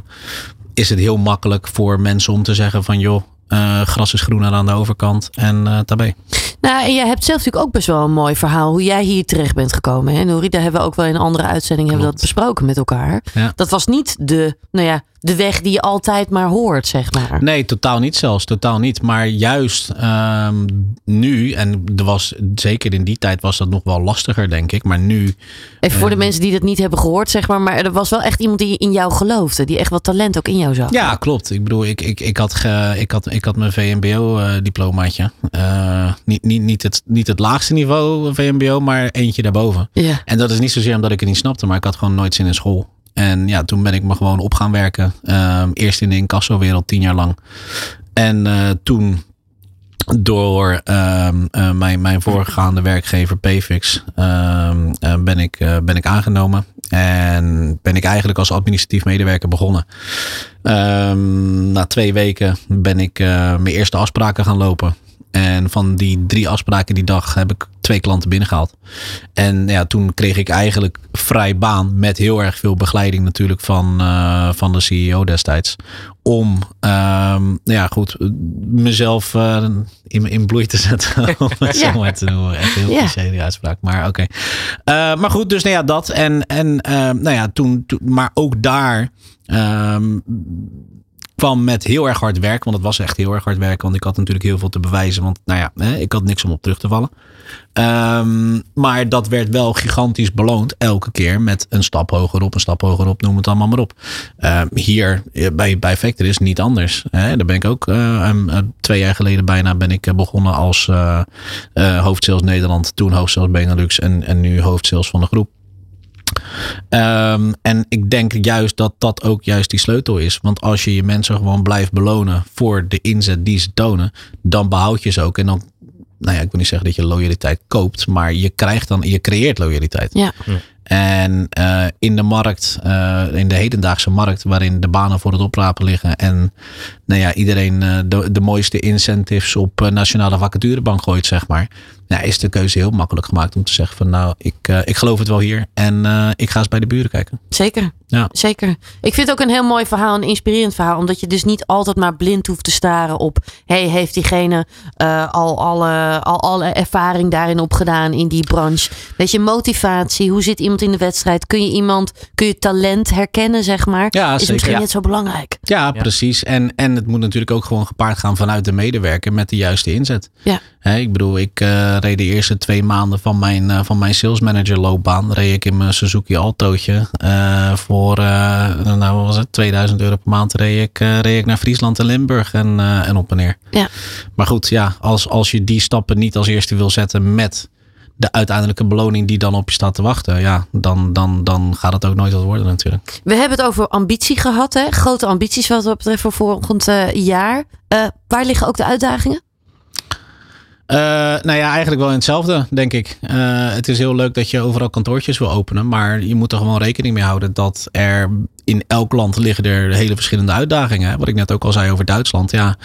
Speaker 4: is het heel makkelijk voor mensen om te zeggen van joh, eh, gras is groener aan de overkant en eh tabé.
Speaker 2: Nou, en jij hebt zelf natuurlijk ook best wel een mooi verhaal hoe jij hier terecht bent gekomen. Hè? Nouri, daar hebben we ook wel in een andere uitzending hebben we dat besproken met elkaar.
Speaker 4: Ja.
Speaker 2: Dat was niet de, nou ja, de weg die je altijd maar hoort, zeg maar.
Speaker 4: Nee, totaal niet zelfs. Totaal niet. Maar juist ehm, nu, en er was, zeker in die tijd was dat nog wel lastiger, denk ik. Maar nu,
Speaker 2: Even voor de
Speaker 4: Ehm.
Speaker 2: mensen die dat niet hebben gehoord, zeg maar. Maar er was wel echt iemand die in jou geloofde. Die echt wat talent ook in jou zag.
Speaker 4: ja, klopt. Ik bedoel, ik, ik, ik, had, ge, ik, had, ik had mijn VMBO-diplomaatje. Eh, niet, niet, niet, het, niet het laagste niveau VMBO, maar eentje daarboven.
Speaker 2: Ja.
Speaker 4: En dat is niet zozeer omdat ik het niet snapte, maar ik had gewoon nooit zin in school. En ja, toen ben ik me gewoon op gaan werken. Ehm, eerst in de incassowereld tien jaar lang. En eh, toen door ehm, eh, mijn, mijn voorgaande werkgever Payfix ehm, eh, ben, ik, ben ik aangenomen. En ben ik eigenlijk als administratief medewerker begonnen. Na twee weken ben ik mijn eerste afspraken gaan lopen. En van die drie afspraken die dag heb ik twee klanten binnengehaald. En ja, toen kreeg ik eigenlijk vrij baan met heel erg veel begeleiding natuurlijk van, eh, van de CEO destijds. Om nou ja, goed, mezelf eh, in, in bloei te zetten. Om het
Speaker 2: Ja.
Speaker 4: zo maar te noemen. Echt heel
Speaker 2: Ja.
Speaker 4: cliché die uitspraak. Maar oké. Eh, maar goed, dus nou ja, dat. En, en nou ja, toen, toen- maar ook daar ehm, kwam met heel erg hard werken. Want het was echt heel erg hard werken. Want ik had natuurlijk heel veel te bewijzen. Want nou ja, ik had niks om op terug te vallen. Ehm, maar dat werd wel gigantisch beloond. Elke keer met een stap hogerop, een stap hogerop. Noem het allemaal maar op. Ehm, hier eh, bij, bij Vector is niet anders. Hè. Daar ben ik ook eh, een- twee jaar geleden bijna ben ik eh, begonnen als eh eh hoofdsales Nederland. Toen hoofdsales Benelux en, en nu hoofdsales van de groep. Ehm, en ik denk juist dat dat ook juist die sleutel is. Want als je je mensen gewoon blijft belonen voor de inzet die ze tonen, dan behoud je ze ook. En dan, nou ja, ik wil niet zeggen dat je loyaliteit koopt, maar je krijgt dan, je creëert loyaliteit.
Speaker 2: Ja.
Speaker 4: En eh, in de markt, eh, in de hedendaagse markt, waarin de banen voor het oprapen liggen en nou ja, iedereen eh, de, de mooiste incentives op nationale vacaturebank gooit, zeg maar. Nou, is de keuze heel makkelijk gemaakt om te zeggen van nou, ik, eh, ik geloof het wel hier en eh, ik ga eens bij de buren kijken.
Speaker 2: Zeker.
Speaker 4: Ja.
Speaker 2: Zeker. Ik vind het ook een heel mooi verhaal, een inspirerend verhaal. Omdat je dus niet altijd maar blind hoeft te staren op... hey, heeft diegene eh, al, alle, al alle ervaring daarin opgedaan in die branche? Weet je, motivatie. Hoe zit iemand in de wedstrijd? Kun je iemand, kun je talent herkennen, zeg maar?
Speaker 4: Ja,
Speaker 2: Is
Speaker 4: zeker.
Speaker 2: misschien
Speaker 6: Ja.
Speaker 2: net zo belangrijk.
Speaker 4: Ja, precies. En, en het moet natuurlijk ook gewoon gepaard gaan vanuit de medewerker met de juiste inzet.
Speaker 2: Ja.
Speaker 4: Hè, ik bedoel, ik eh, reed de eerste twee maanden van mijn, eh, van mijn sales manager loopbaan. Reed ik in mijn Suzuki Altootje. eh, voor, eh, nou wat was het, 2000 euro per maand reed ik, eh, reed ik naar Friesland en Limburg en, eh, en op en neer.
Speaker 2: Ja.
Speaker 4: Maar goed, ja, als, als je die stappen niet als eerste wil zetten met de uiteindelijke beloning die dan op je staat te wachten. Ja, dan, dan, dan gaat het ook nooit wat worden natuurlijk.
Speaker 2: We hebben het over ambitie gehad, hè? Grote ambities wat dat betreft voor volgend eh, jaar. Eh, waar liggen ook de uitdagingen?
Speaker 4: Eh, nou ja, eigenlijk wel in hetzelfde, denk ik. Eh, het is heel leuk dat je overal kantoortjes wil openen. Maar je moet er gewoon rekening mee houden dat er in elk land liggen er hele verschillende uitdagingen. Wat ik net ook al zei over Duitsland. Ja,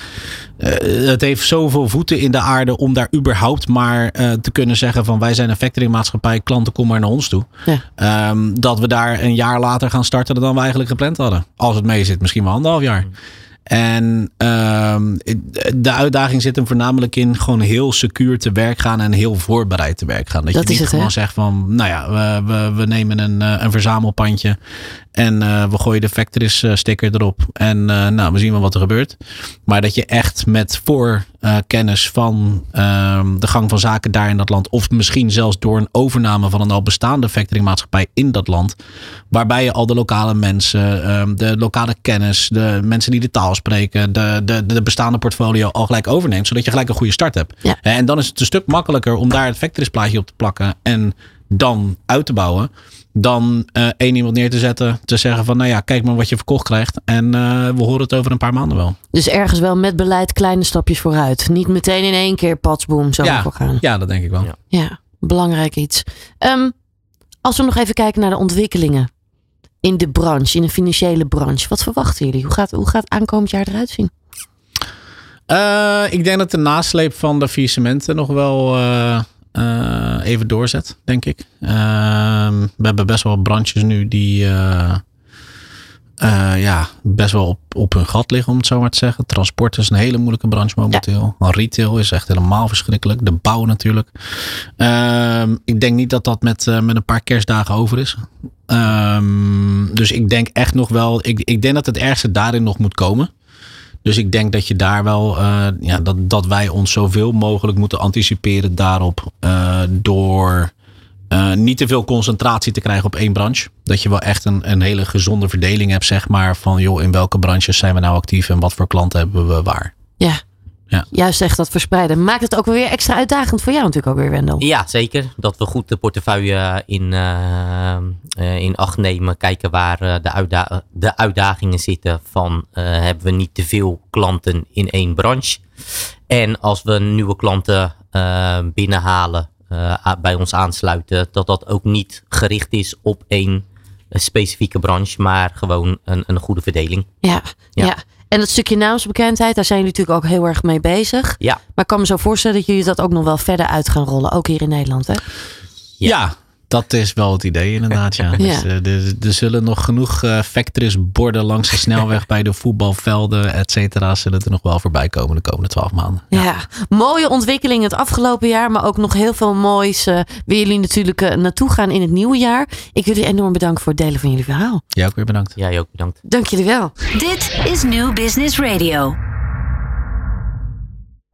Speaker 4: eh, het heeft zoveel voeten in de aarde om daar überhaupt maar eh, te kunnen zeggen van wij zijn een factoringmaatschappij, klanten kom maar naar ons toe.
Speaker 2: Ja.
Speaker 4: Ehm, dat we daar een jaar later gaan starten dan we eigenlijk gepland hadden. Als het mee zit, misschien wel anderhalf jaar. En ehm, de uitdaging zit hem voornamelijk in gewoon heel secuur te werk gaan en heel voorbereid te werk gaan. Dat,
Speaker 2: Dat
Speaker 4: je niet
Speaker 2: het,
Speaker 4: gewoon zegt van, nou ja, we, we, we nemen een, eh, een verzamelpandje En eh, we gooien de Factories eh, sticker erop. En eh, nou, we zien wel wat er gebeurt. Maar dat je echt met voorkennis van ehm, de gang van zaken daar in dat land. Of misschien zelfs door een overname van een al bestaande factoringmaatschappij in dat land. Waarbij je al de lokale mensen, ehm, de lokale kennis, de mensen die de taal spreken, de, de, de bestaande portfolio al gelijk overneemt. Zodat je gelijk een goede start hebt.
Speaker 2: Ja.
Speaker 4: En dan is het een stuk makkelijker om daar het Factories plaatje op te plakken. En dan uit te bouwen. Dan eh, één iemand neer te zetten. Te zeggen van nou ja, kijk maar wat je verkocht krijgt. En eh, we horen het over een paar maanden wel.
Speaker 2: Dus ergens wel met beleid kleine stapjes vooruit. Niet meteen in één keer patsboom zo
Speaker 4: Ja,
Speaker 2: gaan.
Speaker 4: ja, dat denk ik wel.
Speaker 6: Ja.
Speaker 2: Ja, belangrijk iets. Ehm, als we nog even kijken naar de ontwikkelingen in de branche, in de financiële branche. Wat verwachten jullie? Hoe gaat, hoe gaat aankomend jaar eruit zien?
Speaker 4: Eh, ik denk dat de nasleep van de faillissementen nog wel eh, even doorzet, denk ik. Ehm, we hebben best wel branches nu die eh, eh, ja, best wel op, op hun gat liggen, om het zo maar te zeggen. Transport is een hele moeilijke branche momenteel. Retail is echt helemaal verschrikkelijk. De bouw natuurlijk. Ehm, ik denk niet dat dat met, met een paar kerstdagen over is. Ehm, dus ik denk echt nog wel. Ik, ik denk dat het ergste daarin nog moet komen. Dus ik denk dat je daar wel, eh, ja, dat, dat wij ons zoveel mogelijk moeten anticiperen daarop. eh, door eh, niet te veel concentratie te krijgen op één branche. Dat je wel echt een, een hele gezonde verdeling hebt, zeg maar. Van joh, in welke branches zijn we nou actief en wat voor klanten hebben we waar.
Speaker 2: Ja. Juist echt dat verspreiden. Maakt het ook weer extra uitdagend voor jou natuurlijk ook weer, Wendel.
Speaker 6: Ja, zeker. Dat we goed de portefeuille in, eh, eh, in acht nemen. Kijken waar eh, de, uitda- de uitdagingen zitten. Van eh, hebben we niet te veel klanten in één branche. En als we nieuwe klanten eh, binnenhalen, eh, bij ons aansluiten. Dat dat ook niet gericht is op één eh, specifieke branche. Maar gewoon een, een goede verdeling.
Speaker 2: Ja, ja.
Speaker 6: Ja.
Speaker 2: En dat stukje naamsbekendheid, daar zijn jullie natuurlijk ook heel erg mee bezig.
Speaker 6: Ja,
Speaker 2: Maar ik kan me zo voorstellen dat jullie dat ook nog wel verder uit gaan rollen. Ook hier in Nederland, hè?
Speaker 4: Ja. Dat is wel het idee inderdaad. Ja.
Speaker 2: Ja.
Speaker 4: Dus, eh, er, er zullen nog genoeg eh factories borden langs de snelweg bij de voetbalvelden, et cetera. Zullen er nog wel voorbij komen de komende twaalf maanden.
Speaker 2: Ja. mooie ontwikkeling het afgelopen jaar, maar ook nog heel veel moois. eh waar jullie natuurlijk eh, naartoe gaan in het nieuwe jaar. Ik wil jullie enorm bedanken voor het delen van jullie verhaal.
Speaker 4: Jij ook weer bedankt.
Speaker 6: jij ook bedankt.
Speaker 2: Dank jullie wel.
Speaker 3: Dit is New Business Radio.